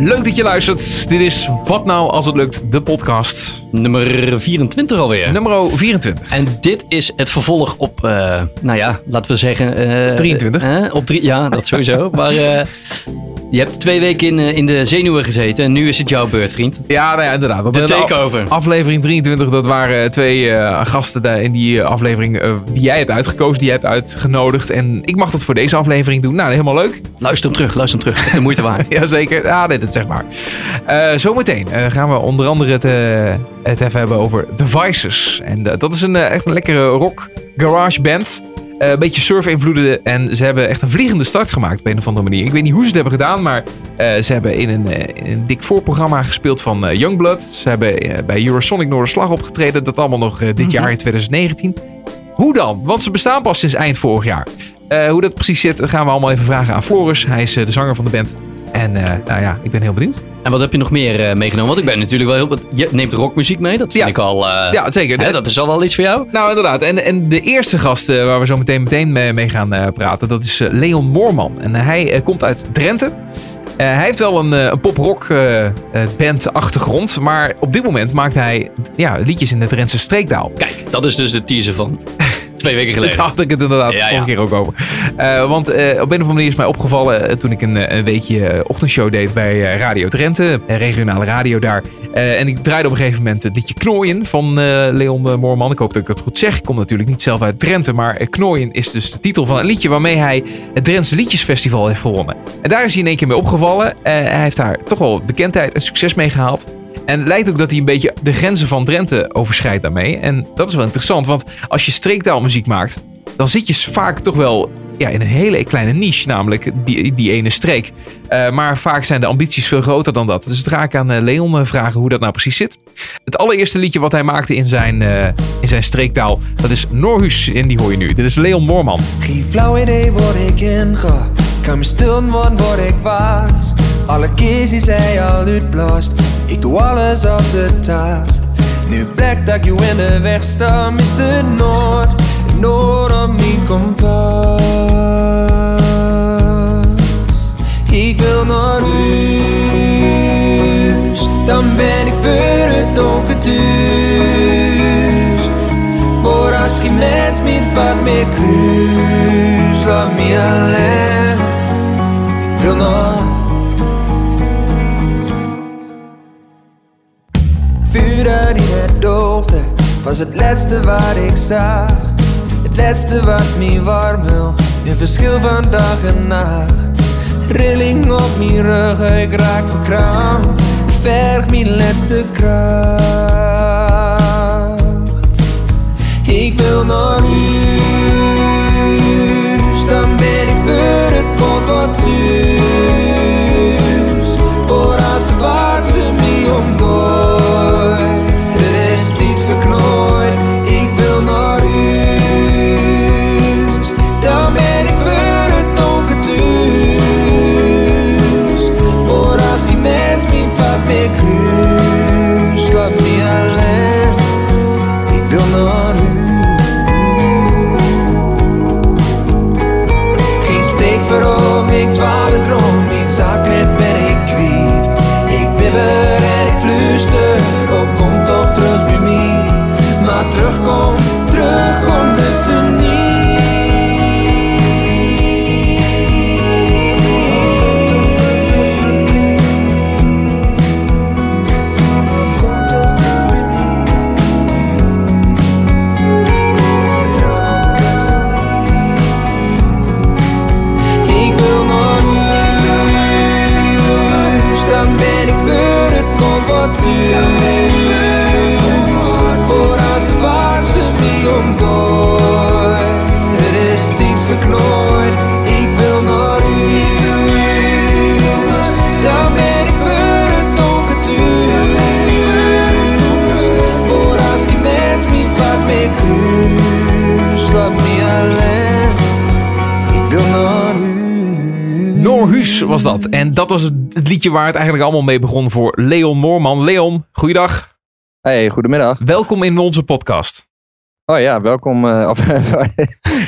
Leuk dat je luistert. Dit is Wat Nou Als Het Lukt, de podcast. Nummer 24 alweer. Nummer 24. En dit is het vervolg op, uh, nou ja, laten we zeggen... Uh, 23. Uh, op drie, ja, dat sowieso. maar eh, je hebt twee weken in, in de zenuwen gezeten en nu is het jouw beurt, vriend. Ja, nou ja inderdaad. De takeover. Aflevering 23, dat waren twee gasten in die aflevering die jij hebt uitgekozen, die jij hebt uitgenodigd. En ik mag dat voor deze aflevering doen. Nou, helemaal leuk. Luister hem terug, luister hem terug. De moeite waard. Jazeker. Ja, nee, dat zeg maar. zometeen gaan we onder andere het het even hebben over Devices. En dat is een, echt een lekkere rock garage band. Uh, een beetje surf-invloeden. En ze hebben echt een vliegende start gemaakt op een of andere manier. Ik weet niet hoe ze het hebben gedaan, maar ze hebben in een, in een dik voorprogramma gespeeld van Youngblood. Ze hebben bij Eurosonic Noorderslag opgetreden. Dat allemaal nog dit mm jaar in 2019. Hoe dan? Want ze bestaan pas sinds eind vorig jaar. hoe dat precies zit, gaan we allemaal even vragen aan Floris. Hij is de zanger van de band. En nou ja, ik ben heel benieuwd. En wat heb je nog meer uh, meegenomen? Want ik ben natuurlijk wel heel... Je neemt rockmuziek mee, dat vind ik al... Uh, ja, zeker. Hè, dat is al wel iets voor jou. Nou, inderdaad. En, en de eerste gast waar we zo meteen, meteen mee, gaan praten, dat is Leon Moorman. En hij komt uit Drenthe. hij heeft wel een, een pop-rock band achtergrond, maar op dit moment maakt hij ja, liedjes in de Drentse streektaal. Kijk, dat is dus de teaser van Twee weken geleden. Daar had ik het inderdaad ja, vorige keer ook over. Uh, want uh, op een of andere manier is mij opgevallen uh, toen ik een, een weekje ochtendshow deed bij Radio Drenthe, regionale radio daar. en ik draaide op een gegeven moment het liedje Knooien van Leon Moorman. Ik hoop dat ik dat goed zeg. Ik kom natuurlijk niet zelf uit Drenthe, maar Knooien is dus de titel van een liedje waarmee hij het Drentse Liedjesfestival heeft gewonnen. En daar is hij in één keer mee opgevallen. hij heeft daar toch wel bekendheid en succes mee gehaald. En het lijkt ook dat hij een beetje de grenzen van Drenthe overschrijdt daarmee. En dat is wel interessant, want als je streektaalmuziek maakt, dan zit je vaak toch wel ja, in een hele kleine niche, namelijk die, die ene streek. Uh, maar vaak zijn de ambities veel groter dan dat. Dus het ga ik aan uh, Leon uh, vragen hoe dat nou precies zit. Het allereerste liedje wat hij maakte in zijn, in zijn streektaal, dat is Norhus. En die hoor je nu. Dit is Leon Moorman. Geen flauw idee wat ik inga. Kan me stil wat ik was. Alle keer die zij al uitblast. Ik doe alles op de taast. Nu blijkt dat ik je in de weg sta, Mr. Noord. Noord op mijn kompas. Ik wil naar huis, dan ben ik voor het donker thuis. Maar als je met mijn pad meer kruis, laat me alleen. Ik wil naar Was het laatste wat ik zag. Het laatste wat me warm hield Een verschil van dag en nacht. Rilling op mijn rug, ik raak verkrampt Verg mijn laatste kracht. Ik wil naar huis Dan ben ik voor het pot wat thuis was En dat was het liedje waar het eigenlijk allemaal mee begon voor Leon Moorman. Leon, goeiedag. Hey, goedemiddag. Welkom in onze podcast. Oh ja, welkom. Uh,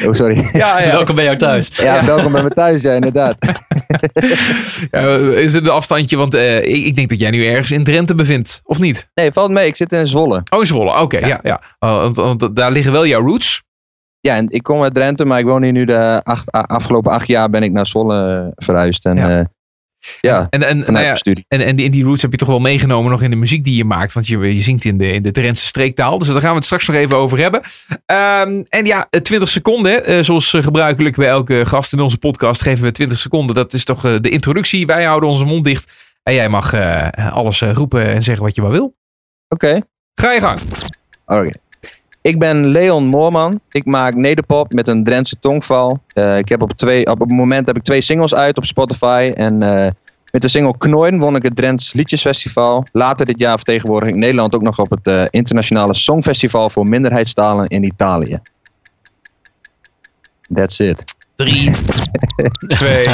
oh, sorry. Ja, ja, welkom bij jou thuis. Ja, welkom bij me thuis, ja, inderdaad. Ja, is het een afstandje? Want eh, ik, ik denk dat jij nu ergens in Drenthe bevindt, of niet? Nee, valt mee. Ik zit in Zwolle. Oh, in Zwolle. Oké, ja. ja, Oh, want, want daar liggen wel jouw roots. Ja, en ik kom uit Drenthe, maar ik woon hier nu de acht, afgelopen acht jaar ben ik naar Zwolle eh, verhuisd. En Ja. En, en, nou ja, en, en die, die roots heb je toch wel meegenomen nog in de muziek die je maakt. Want je, je zingt in de, in de Drentse streektaal. Dus daar gaan we het straks nog even over hebben. Ehm, en ja, eh, 20 seconden. eh, zoals eh, gebruikelijk bij elke gast in onze podcast geven we 20 seconden. Dat is toch eh, de introductie. Wij houden onze mond dicht. En jij mag eh, alles eh, roepen en zeggen wat je maar wil. Oké. Ga je gang. Oké. Ik ben Leon Moorman. Ik maak nederpop met een Drentse tongval. Eh, ik heb op, twee, op het moment heb ik twee singles uit op Spotify. En eh, met de single Knoin won ik het Drents Liedjesfestival. Later dit jaar vertegenwoordig ik Nederland ook nog op het eh, Internationale Songfestival voor minderheidstalen in Italië. That's it. Drie, twee.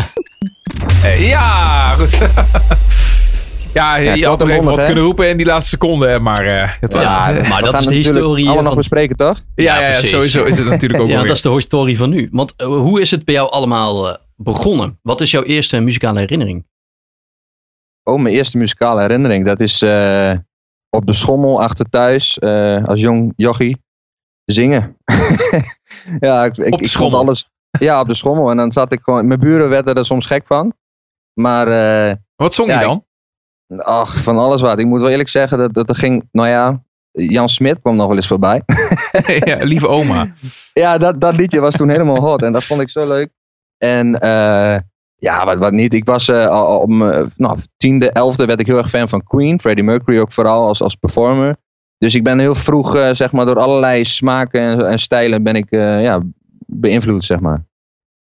Eh, ja, goed. ja, je had nog en even wat kunnen roepen in die laatste seconde. Maar eh, het was- Ja, ja, maar We dat gaan is de historie allemaal nog bespreken, toch? ja, ja, precies. sowieso is het natuurlijk ook Ja, wel dat is de historie van nu. Want eh, hoe is het bij jou allemaal eh, begonnen? Wat is jouw eerste muzikale herinnering? Oh, mijn eerste muzikale herinnering. Dat is eh, op de schommel achter thuis, eh, als jong jochie, zingen. ja, ik, ik, Op de ik schommel? alles. Ja, op de schommel. En dan zat ik gewoon. Mijn buren werden er soms gek van. Maar, eh, Wat zong Ja, je dan? Ach, van alles wat. Ik moet wel eerlijk zeggen dat dat er ging. Nou ja, Jan Smit kwam nog wel eens voorbij. ja, lieve oma. ja, dat, dat liedje was toen helemaal hot. En dat vond ik zo leuk. En eh, ja, wat, wat niet. Ik was eh, al al op mijn nou, tiende, elfde werd ik heel erg fan van Queen. Freddie Mercury ook vooral als, als performer. Dus ik ben heel vroeg, eh, zeg maar, door allerlei smaken en, en stijlen ben ik eh, ja, beïnvloed, zeg maar.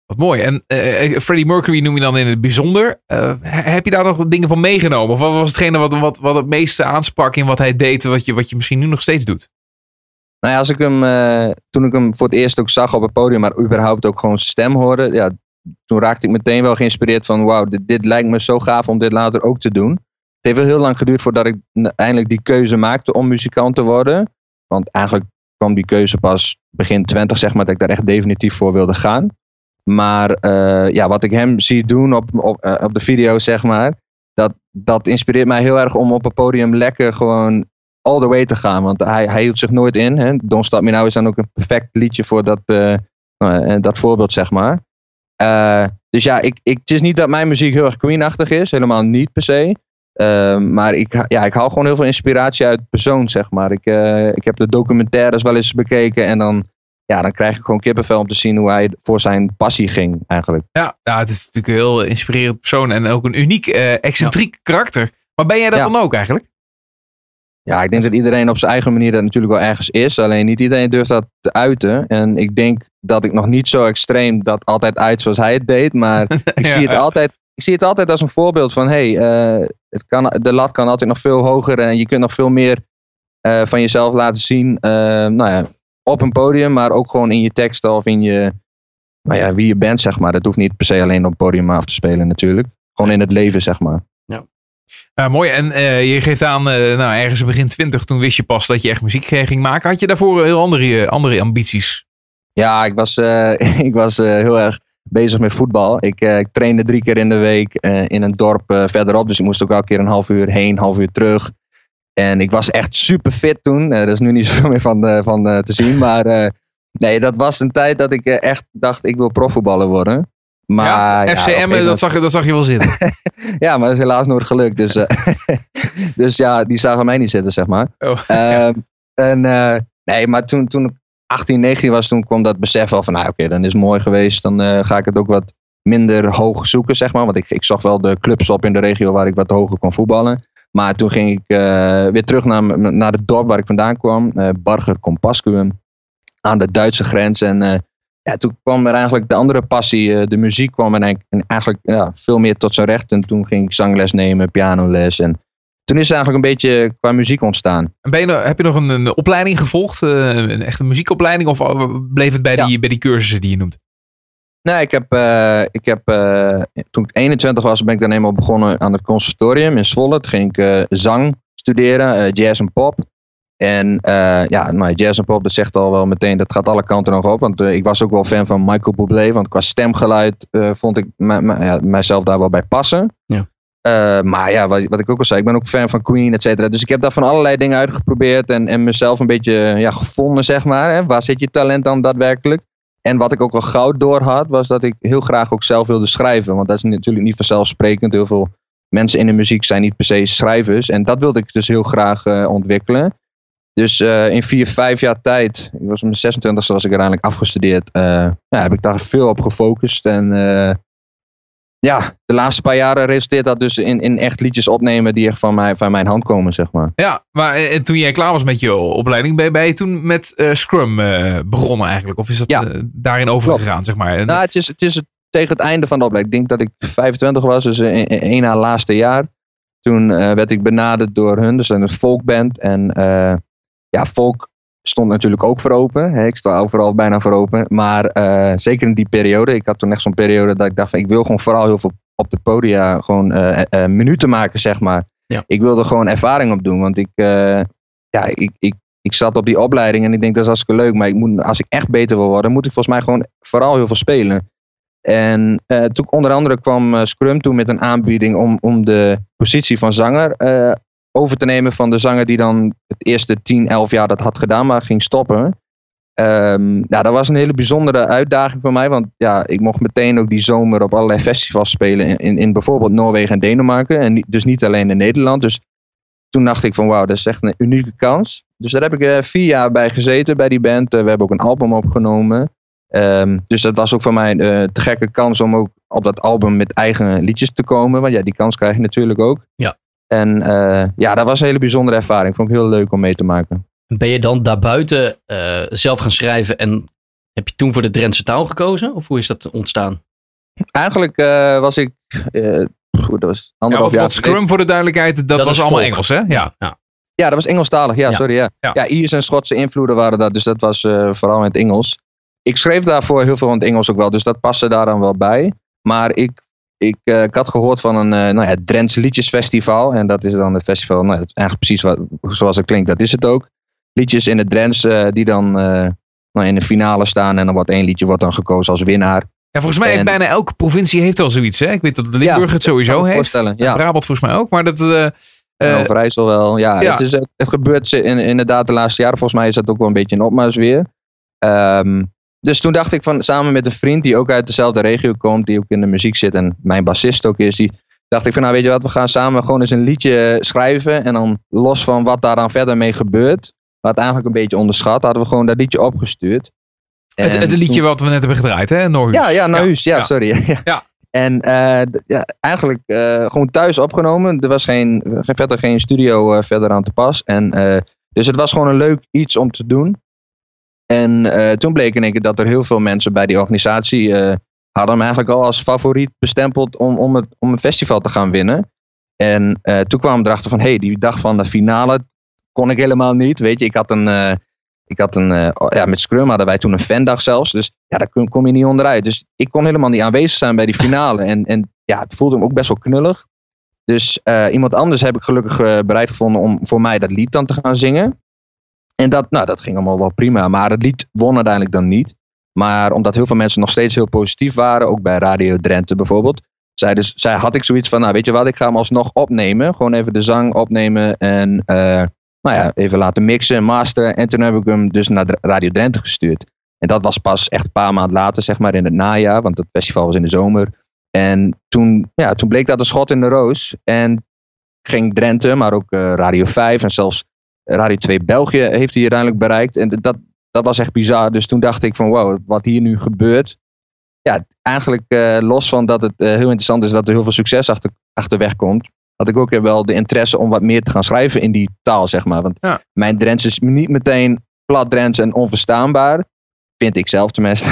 Wat mooi. En eh, Freddie Mercury noem je dan in het bijzonder. Eh, he- heb je daar nog dingen van meegenomen? Of wat was hetgene wat, wat, wat het meeste aansprak in wat hij deed, wat je, wat je misschien nu nog steeds doet? Nou ja, als ik hem, toen ik hem voor het eerst ook zag op het podium, maar überhaupt ook gewoon zijn stem hoorde, ja, toen raakte ik meteen wel geïnspireerd van, wauw, dit, dit lijkt me zo gaaf om dit later ook te doen. Het heeft wel heel lang geduurd voordat ik eindelijk die keuze maakte om muzikant te worden. Want eigenlijk kwam die keuze pas begin 20, zeg maar, dat ik daar echt definitief voor wilde gaan. Maar eh, ja, wat ik hem zie doen op, op, eh, op de video, zeg maar, dat, dat inspireert mij heel erg om op het podium lekker gewoon all the way te gaan. Want hij, hij hield zich nooit in. Hè. Don't Stop Me Now is dan ook een perfect liedje voor dat, eh, dat voorbeeld, zeg maar. Dus ja, ik, ik, het is niet dat mijn muziek heel erg Queen-achtig is. Helemaal niet per se. Maar ik, ja, ik haal gewoon heel veel inspiratie uit persoon, zeg maar. Ik, ik heb de documentaires wel eens bekeken. En dan, ja, dan krijg ik gewoon kippenvel om te zien hoe hij voor zijn passie ging, eigenlijk. Ja, ja het is natuurlijk een heel inspirerend persoon en ook een uniek, eh, excentriek karakter. Maar ben jij dat Ja. dan ook eigenlijk? Ja, ik denk dat iedereen op zijn eigen manier dat natuurlijk wel ergens is. Alleen niet iedereen durft dat te uiten. En ik denk dat ik nog niet zo extreem dat altijd uit zoals hij het deed. Maar ik, zie het altijd, ik zie het altijd als een voorbeeld van... hey, eh, het kan, de lat kan altijd nog veel hoger. En je kunt nog veel meer eh, van jezelf laten zien. nou ja, op een podium, maar ook gewoon in je teksten of in je... Nou ja, wie je bent, zeg maar. Dat hoeft niet per se alleen op het podium af te spelen natuurlijk. Gewoon in het leven, zeg maar. Ja, mooi. En eh, je geeft aan, eh, nou, ergens in begin twintig, toen wist je pas dat je echt muziek ging maken. Had je daarvoor heel andere, andere ambities? Ja, ik was, eh, ik was eh, heel erg bezig met voetbal. Ik, eh, ik trainde drie keer in de week eh, in een dorp eh, verderop. Dus ik moest ook elke keer een half uur heen, half uur terug. En ik was echt super fit toen. Eh, er is nu niet zoveel meer van, eh, van eh, te zien. Maar nee, dat was een tijd dat ik echt dacht, ik wil profvoetballer worden. Maar, ja, FCM, dat, moment- zag, je- dat zag je wel zitten. ja, maar dat is helaas nooit gelukt. Dus, dus ja, die zagen mij niet zitten, zeg maar. Oh. Ehm, en, nee, maar toen, toen ik 18, 19 was, toen kwam dat besef wel van, nou oké, dan is het mooi geweest. Dan ga ik het ook wat minder hoog zoeken, zeg maar. Want ik, ik zag wel de clubs op in de regio waar ik wat hoger kon voetballen. Maar toen ging ik eh, weer terug naar, naar het dorp waar ik vandaan kwam. eh Barger Compascuum. Aan de Duitse grens. En eh, ja, toen kwam er eigenlijk de andere passie. de muziek kwam er eigenlijk, ja, veel meer tot zijn recht. En toen ging ik zangles nemen, pianoles. En toen is het eigenlijk een beetje qua muziek ontstaan. En ben je, nog- heb je nog een, een opleiding gevolgd? een echte muziekopleiding? Of bleef het bij, Ja. die, bij die cursussen die je noemt? Nee, ik heb, eh, ik heb eh, toen ik 21 was, ben ik dan eenmaal begonnen aan het conservatorium in Zwolle. Toen ging ik eh, zang studeren, jazz en pop. En ja, nou, jazz en pop, dat zegt al wel meteen, dat gaat alle kanten nog op. Want ik was ook wel fan van Michael Bublé, want qua stemgeluid vond ik ja, mijzelf daar wel bij passen. Ja. maar ja, wat, wat, ik ook al zei, ik ben ook fan van Queen, et cetera. Dus ik heb daar van allerlei dingen uitgeprobeerd en, en mezelf een beetje ja, gevonden, zeg maar. Hè? Waar zit je talent dan daadwerkelijk? En wat ik ook wel goud door had, was dat ik heel graag ook zelf wilde schrijven. Want dat is natuurlijk niet vanzelfsprekend. Heel veel mensen in de muziek zijn niet per se schrijvers. En dat wilde ik dus heel graag ontwikkelen. Dus uh, in vier, vijf jaar tijd, ik was mijn 26 was ik uiteindelijk afgestudeerd, ja, heb ik daar veel op gefocust. En ja, de laatste paar jaren resulteert dat dus in, in echt liedjes opnemen die echt van, mij, van mijn hand komen, zeg maar. Ja, maar en toen jij klaar was met je opleiding, ben, ben je toen met Scrum begonnen eigenlijk? Of is dat ja, daarin overgegaan, zeg maar? En, nou, het is, het is tegen het einde van de opleiding. Ik denk dat ik 25 was, dus één na laatste jaar. Toen werd ik benaderd door hun, dus een folkband. En ja, folk stond natuurlijk ook voor open. Hè. Ik sta overal bijna voor open. Maar uh, zeker in die periode. Ik had toen echt zo'n periode dat ik dacht van ik wil gewoon vooral heel veel op de podia gewoon uh, uh, minuten maken, zeg maar. Ja. Ik wilde gewoon ervaring op doen. Want ik, ja, ik, ik, ik zat op die opleiding en ik denk dat is hartstikke leuk. Maar ik moet, als ik echt beter wil worden, moet ik volgens mij gewoon vooral heel veel spelen. En toen onder andere kwam Scrum toen met een aanbieding om, om de positie van zanger over te nemen van de zanger die dan het eerste 10, 11 jaar dat had gedaan, maar ging stoppen. Um, ja, dat was een hele bijzondere uitdaging voor mij. Want ja, ik mocht meteen ook die zomer op allerlei festivals spelen. In, in, bijvoorbeeld Noorwegen en Denemarken. En dus niet alleen in Nederland. Dus toen dacht ik van wauw, dat is echt een unieke kans. Dus daar heb ik uh, vier jaar bij gezeten bij die band. Uh, we hebben ook een album opgenomen. Um, dus dat was ook voor mij uh, te gekke kans om ook op dat album met eigen liedjes te komen. Want ja, die kans krijg je natuurlijk ook. Ja. En uh, ja, dat was een hele bijzondere ervaring. Vond ik heel leuk om mee te maken. Ben je dan daarbuiten uh, zelf gaan schrijven en heb je toen voor de Drentse taal gekozen? Of hoe is dat ontstaan? Eigenlijk uh, was ik. goed, dat was anderhalf ja, jaar. Scrum voor de duidelijkheid, dat, dat was allemaal volk. Engels, hè? Ja. ja. Ja, dat was Engelstalig. Ja, ja. sorry. Ja. Ja. ja, Iers en Schotse invloeden waren dat. Dus dat was vooral in het Engels. Ik schreef daarvoor heel veel in het Engels ook wel. Dus dat paste daar dan wel bij. Maar ik ik, uh, ik, had gehoord van een uh, nou ja, Drents Liedjesfestival. En dat is dan het festival, nou, eigenlijk precies wat, zoals het klinkt, dat is het ook. Liedjes in het Drents uh, die dan nou, in de finale staan. En dan wordt één liedje wordt dan gekozen als winnaar. Ja, volgens mij en, heeft bijna elke provincie heeft wel zoiets. Hè? Ik weet dat Limburg ja, het sowieso heeft. Ja. Brabant volgens mij ook. Maar dat... Overijssel wel. Ja, ja. Het, is, het gebeurt in, inderdaad de laatste jaren. Volgens mij is dat ook wel een beetje een opmars weer. Um, dus toen dacht ik van samen met een vriend die ook uit dezelfde regio komt, die ook in de muziek zit en mijn bassist ook is, die dacht ik van nou weet je wat, we gaan samen gewoon eens een liedje schrijven en dan los van wat daar dan verder mee gebeurt, wat eigenlijk een beetje onderschat, hadden we gewoon dat liedje opgestuurd. En het, het liedje wat we net hebben gedraaid, hè? Norhuus. Ja, ja, Norhuus. Ja, ja, sorry. ja. ja. En uh, ja, eigenlijk uh, gewoon thuis opgenomen. Er was geen, verder geen studio uh, verder aan te pas. En, dus het was gewoon een leuk iets om te doen. En uh, toen bleek in één dat er heel veel mensen bij die organisatie uh, hadden hem eigenlijk al als favoriet bestempeld om, om, het, om het festival te gaan winnen. En uh, toen kwam we erachter van, hé, hey, die dag van de finale kon ik helemaal niet. Weet je, ik had een, ik had een ja, met Scrum hadden wij toen een fandag zelfs. Dus ja, daar kom, je niet onderuit. Dus ik kon helemaal niet aanwezig zijn bij die finale. En, en ja, het voelde me ook best wel knullig. Dus iemand anders heb ik gelukkig bereid gevonden om voor mij dat lied dan te gaan zingen. En dat, nou, dat ging allemaal wel prima. Maar het lied won uiteindelijk dan niet. Maar omdat heel veel mensen nog steeds heel positief waren, ook bij Radio Drenthe bijvoorbeeld, zei, dus, zei, had ik zoiets van, nou weet je wat, ik ga hem alsnog opnemen. Gewoon even de zang opnemen en uh, nou ja, even laten mixen, masteren. En toen heb ik hem dus naar Radio Drenthe gestuurd. En dat was pas echt een paar maanden later, zeg maar in het najaar, want het festival was in de zomer. En toen, ja, toen bleek dat een schot in de roos. En ging Drenthe, maar ook uh, Radio 5 en zelfs Radio 2 België heeft hij uiteindelijk bereikt. En dat, dat was echt bizar. Dus toen dacht ik van wow, wat hier nu gebeurt. Ja, eigenlijk uh, los van dat het uh, heel interessant is dat er heel veel succes achter, achterweg komt. Had ik ook wel de interesse om wat meer te gaan schrijven in die taal, zeg maar. Want ja. mijn Drents is niet meteen plat Drents en onverstaanbaar. Vind ik zelf tenminste.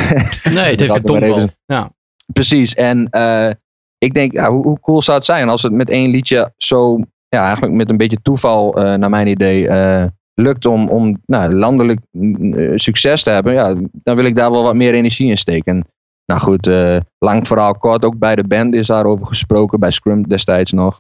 Nee, het heeft een tongval. Ja. Precies. En uh, ik denk, ja, hoe, hoe cool zou het zijn als het met één liedje zo ja, eigenlijk met een beetje toeval, uh, naar mijn idee, uh, lukt om, om nou, landelijk uh, succes te hebben, ja, dan wil ik daar wel wat meer energie in steken. Nou goed, lang verhaal kort, ook bij de band is daarover gesproken, bij Scrum destijds nog.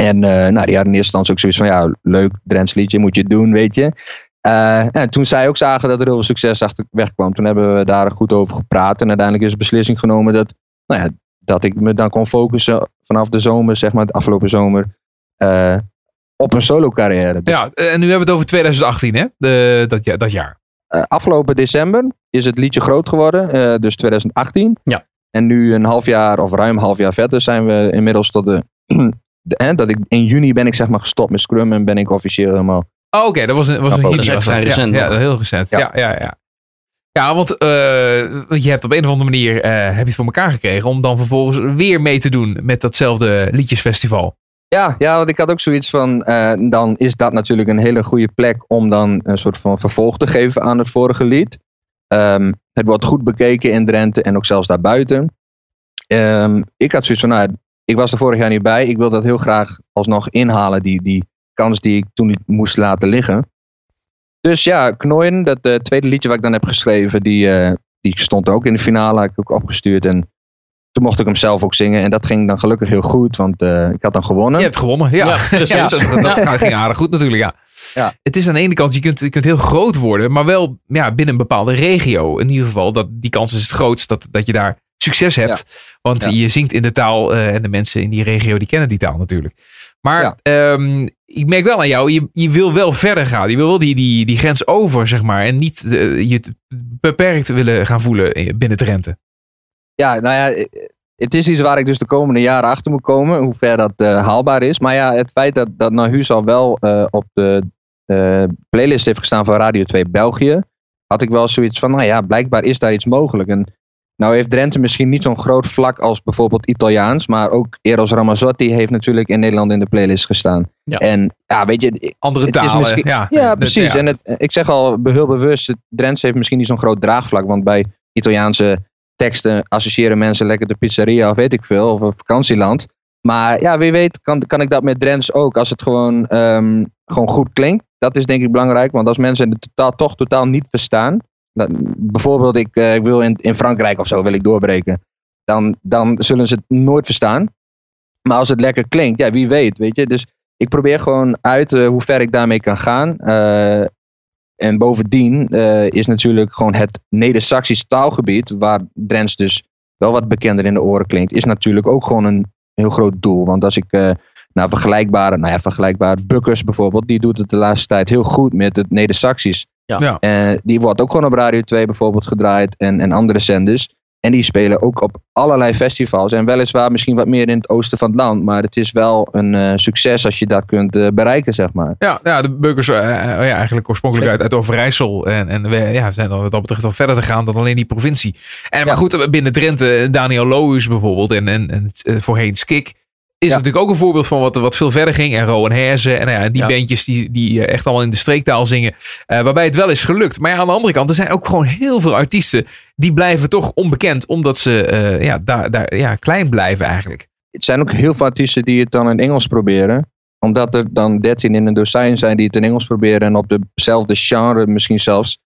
En eh, nou, die hadden in eerste instantie ook zoiets van, ja, leuk Drents liedje, moet je doen, weet je. Eh, en toen zij ook zagen dat er heel veel succes achter wegkwam, toen hebben we daar goed over gepraat. En uiteindelijk is de beslissing genomen dat, nou ja, dat ik me dan kon focussen vanaf de zomer, zeg maar, de afgelopen zomer, eh, op een solo carrière. Dus, Ja, en nu hebben we het over 2018, hè? De, dat, ja, dat jaar. eh, afgelopen december is het liedje groot geworden, eh, dus 2018. Ja. En nu een half jaar of ruim een half jaar verder zijn we inmiddels tot de, de hè, dat ik in juni ben ik zeg maar gestopt met Scrum en ben ik officieel helemaal Oh, oké, dat was een, was een dat was vrij Ja, recent Ja, heel recent. Ja, Ja. ja, ja. ja. want, eh, je hebt op een of andere manier eh, heb je het voor elkaar gekregen om dan vervolgens weer mee te doen met datzelfde liedjesfestival. Ja, ja, want ik had ook zoiets van, eh, dan is dat natuurlijk een hele goede plek om dan een soort van vervolg te geven aan het vorige lied. Ehm, het wordt goed bekeken in Drenthe en ook zelfs daarbuiten. Ehm, ik had zoiets van, nou, ik was er vorig jaar niet bij. Ik wil dat heel graag alsnog inhalen, die, die kans die ik toen niet moest laten liggen. Dus ja, Knoien, dat eh, tweede liedje wat ik dan heb geschreven, die, eh, die stond ook in de finale, heb ik ook opgestuurd. En toen mocht ik hem zelf ook zingen. En dat ging dan gelukkig heel goed, want eh, ik had dan gewonnen. Je hebt gewonnen, ja. Ja, precies. Ja, dat, dat, dat ging aardig goed natuurlijk, ja. Ja. Het is aan de ene kant, je kunt, je kunt heel groot worden, maar wel ja, binnen een bepaalde regio. In ieder geval, dat, die kans is het grootst dat, dat je daar succes hebt. Want Ja. je zingt in de taal eh, en de mensen in die regio die kennen die taal natuurlijk. Maar Ja. ehm, ik merk wel aan jou, je, je wil wel verder gaan. Je wil wel die, die, die grens over, zeg maar. En niet eh, je beperkt willen gaan voelen in- binnen Drenthe. Ja, nou ja, eh, het is iets waar ik dus de komende jaren achter moet komen, hoe ver dat eh, haalbaar is. Maar ja, het feit dat, dat Nahuus al wel eh, op de eh, playlist heeft gestaan van Radio 2 België, had ik wel zoiets van, nou ja, blijkbaar is daar iets mogelijk. En nou heeft Drenthe misschien niet zo'n groot vlak als bijvoorbeeld Italiaans, maar ook Eros Ramazzotti heeft natuurlijk in Nederland in de playlist gestaan. Ja. En ja, weet je, Andere Het is talen, misschien- ja. ja, precies. ja. En het, ik zeg al heel bewust, Drents heeft misschien niet zo'n groot draagvlak. Want bij Italiaanse teksten associëren mensen lekker de pizzeria of weet ik veel. Of een vakantieland. Maar ja, wie weet kan, kan ik dat met Drents ook. Als het gewoon, ehm, gewoon goed klinkt. Dat is denk ik belangrijk. Want als mensen het totaal, toch totaal niet verstaan. dan- bijvoorbeeld ik, eh, ik wil in, in Frankrijk of zo wil ik doorbreken. Dan, dan zullen ze het nooit verstaan. Maar als het lekker klinkt, ja, wie weet, weet je. Dus ik probeer gewoon uit eh, hoe ver ik daarmee kan gaan. Eh, en bovendien eh, is natuurlijk gewoon het Neder-Saxisch taalgebied, waar Drents dus wel wat bekender in de oren klinkt, is natuurlijk ook gewoon een heel groot doel. Want als ik eh naar vergelijkbare, nou ja, vergelijkbaar, Bukkers bijvoorbeeld, die doet het de laatste tijd heel goed met het Neder-Saxisch. Ja. Eh, die wordt ook gewoon op Radio 2 bijvoorbeeld gedraaid en, en andere zenders. En die spelen ook op allerlei festivals. En weliswaar misschien wat meer in het oosten van het land. Maar het is wel een eh, succes als je dat kunt eh, bereiken, zeg maar. Ja, ja de eh, eh, ja, eigenlijk oorspronkelijk uit, uit Overijssel. En, en we ja, zijn dan wat dat betreft al verder gegaan dan alleen die provincie. En, maar Ja. goed, binnen Drenthe, Daniel Lohuis bijvoorbeeld en, en, en voorheen Skik. Is Ja. natuurlijk ook een voorbeeld van wat, wat veel verder ging. En Rowan Herzen en nou ja, die Ja. bandjes die, die eh, echt allemaal in de streektaal zingen. eh, waarbij het wel is gelukt. Maar ja, aan de andere kant, er zijn ook gewoon heel veel artiesten die blijven toch onbekend. Omdat ze eh, ja, daar, daar, ja, klein blijven eigenlijk. Het zijn ook heel veel artiesten die het dan in Engels proberen. Omdat er dan 13 in een dozijn zijn die het in Engels proberen. En op dezelfde genre misschien zelfs.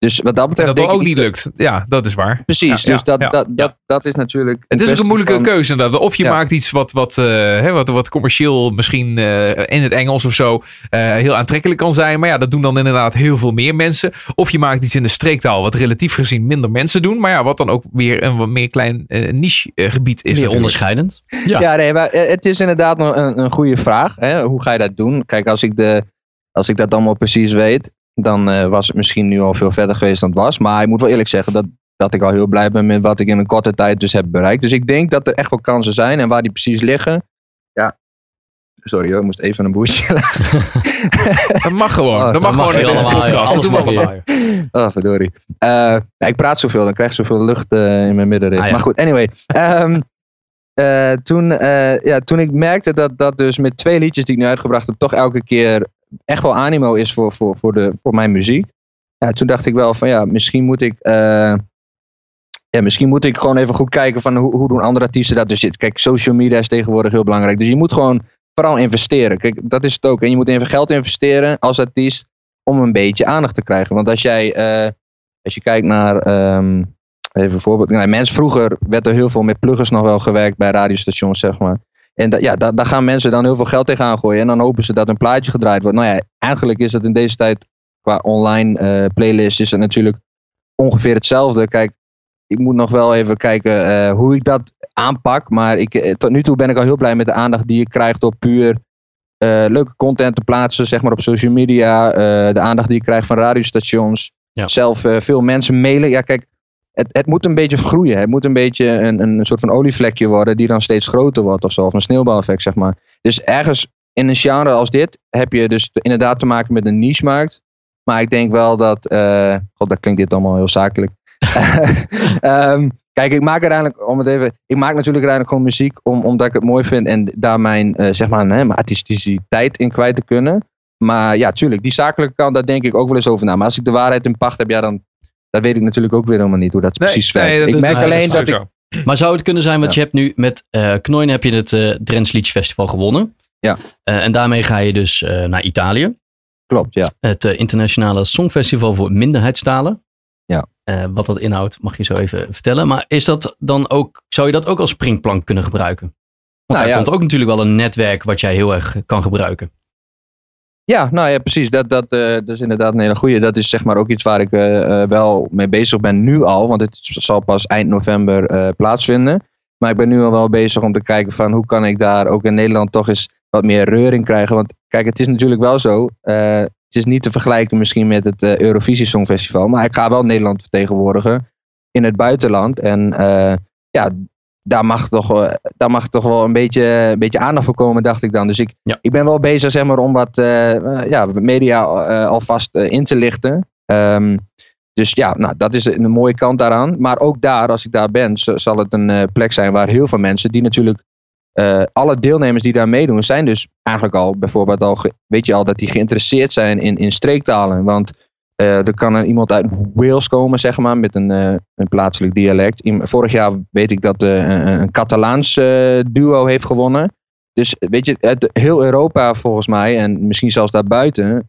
Dus wat dat En betreft. dat dan denk ook niet lukt. Ja, dat is waar. Precies, Ja, dus ja, dat, ja, dat, ja. Dat, dat is natuurlijk. Het is ook een moeilijke van- keuze inderdaad. Of je Ja. maakt iets wat, wat, eh, hè, wat, wat commercieel misschien eh, in het Engels of zo eh, heel aantrekkelijk kan zijn. Maar ja, dat doen dan inderdaad heel veel meer mensen. Of je maakt iets in de streektaal wat relatief gezien minder mensen doen. Maar ja, wat dan ook weer een wat meer klein eh, niche gebied is Meer natuurlijk. onderscheidend. Ja. Ja, nee, maar het is inderdaad nog een, een goede vraag. Hè? Hoe ga je dat doen? Kijk, als ik, de, als ik dat allemaal precies weet, dan eh, was het misschien nu al veel verder geweest dan het was. Maar ik moet wel eerlijk zeggen dat, dat ik al heel blij ben met wat ik in een korte tijd dus heb bereikt. Dus ik denk dat er echt wel kansen zijn. En waar die precies liggen, ja. Sorry hoor, ik moest even een boertje Dat mag gewoon. Oh, dat mag dat mag gewoon in deze allemaal, podcast. Alles mag allemaal. Oh, verdorie. Eh, ja, ik praat zoveel, dan krijg ik zoveel lucht eh, in mijn middenrif. Ah, ja. Maar goed, anyway. Ehm, eh, toen, ja, toen ik merkte dat dat dus met twee liedjes die ik nu uitgebracht heb, toch elke keer echt wel animo is voor, voor, voor, de, voor mijn muziek. Ja, toen dacht ik wel van ja, misschien moet ik. eh, ja, misschien moet ik gewoon even goed kijken van hoe, hoe doen andere artiesten dat dus. Kijk, social media is tegenwoordig heel belangrijk. Dus je moet gewoon vooral investeren. Kijk, dat is het ook. En je moet even geld investeren als artiest om een beetje aandacht te krijgen. Want als jij, eh, als je kijkt naar, ehm, even een voorbeeld. Nou, mensen vroeger werd er heel veel met pluggers nog wel gewerkt bij radiostations, zeg maar. En da, ja, da- daar gaan mensen dan heel veel geld tegenaan gooien. En dan hopen ze dat een plaatje gedraaid wordt. Nou ja, eigenlijk is het in deze tijd qua online eh playlist is het natuurlijk ongeveer hetzelfde. Kijk, ik moet nog wel even kijken eh, hoe ik dat aanpak. Maar ik, eh, tot nu toe ben ik al heel blij met de aandacht die ik krijg door puur leuke content te plaatsen, zeg maar op social media. de aandacht die ik krijg van radiostations. Ja. Zelf veel mensen mailen. Ja, kijk, het, het moet een beetje groeien. Het moet een beetje een, een soort van olievlekje worden die dan steeds groter wordt of zo. Of een sneeuwbaleffect, zeg maar. Dus ergens in een genre als dit heb je dus inderdaad te maken met een niche-markt. Maar ik denk wel dat. eh, God, dat klinkt dit allemaal heel zakelijk. Ehm, kijk, ik maak uiteindelijk, om het even. Ik maak natuurlijk uiteindelijk gewoon muziek om, omdat ik het mooi vind en daar mijn, eh, zeg maar, hè, mijn artisticiteit in kwijt te kunnen. Maar ja, tuurlijk, die zakelijke kant, daar denk ik ook wel eens over na. Maar als ik de waarheid in pacht heb, ja, dan. Dat weet ik natuurlijk ook weer helemaal niet hoe dat precies werkt. dat- ik dat- merk dat- alleen dat ik. Maar zou het kunnen zijn, want Ja. je hebt nu met eh Knoin heb je het eh Drents Liedjesfestival gewonnen. Ja. Eh, en daarmee ga je dus eh, naar Italië. Klopt, ja. Het eh, internationale songfestival voor minderheidstalen. Ja. Eh, wat dat inhoudt, mag je zo even vertellen. Maar is dat dan ook, zou je dat ook als springplank kunnen gebruiken? Want Nou daar ja. komt ook natuurlijk wel een netwerk wat jij heel erg kan gebruiken. Ja, nou ja, precies. Dat, dat, eh, dat is inderdaad een hele goede. Dat is zeg maar ook iets waar ik eh, eh, wel mee bezig ben nu al. Want het zal pas eind november eh, plaatsvinden. Maar ik ben nu al wel bezig om te kijken van hoe kan ik daar ook in Nederland toch eens wat meer reuring krijgen. Want kijk, het is natuurlijk wel zo. het is niet te vergelijken misschien met het Eurovisie Songfestival. Maar ik ga wel Nederland vertegenwoordigen in het buitenland. En ja, daar mag, toch, eh, daar mag toch wel een beetje, een beetje aandacht voor komen, dacht ik dan. Dus ik, Ja. ik ben wel bezig zeg maar, om wat eh, eh, ja, media alvast in te lichten. Ehm, dus ja, nou, dat is een mooie kant daaraan. Maar ook daar, als ik daar ben, zal het een plek zijn waar heel veel mensen die natuurlijk. alle deelnemers die daar meedoen, zijn dus eigenlijk al bijvoorbeeld al, weet je al, dat die geïnteresseerd zijn in, in streektalen. Want eh, er kan er iemand uit Wales komen, zeg maar, met een, eh, een plaatselijk dialect. Vorig jaar weet ik dat eh, een, Catalaans duo heeft gewonnen. Dus weet je, uit heel Europa volgens mij, en misschien zelfs daarbuiten,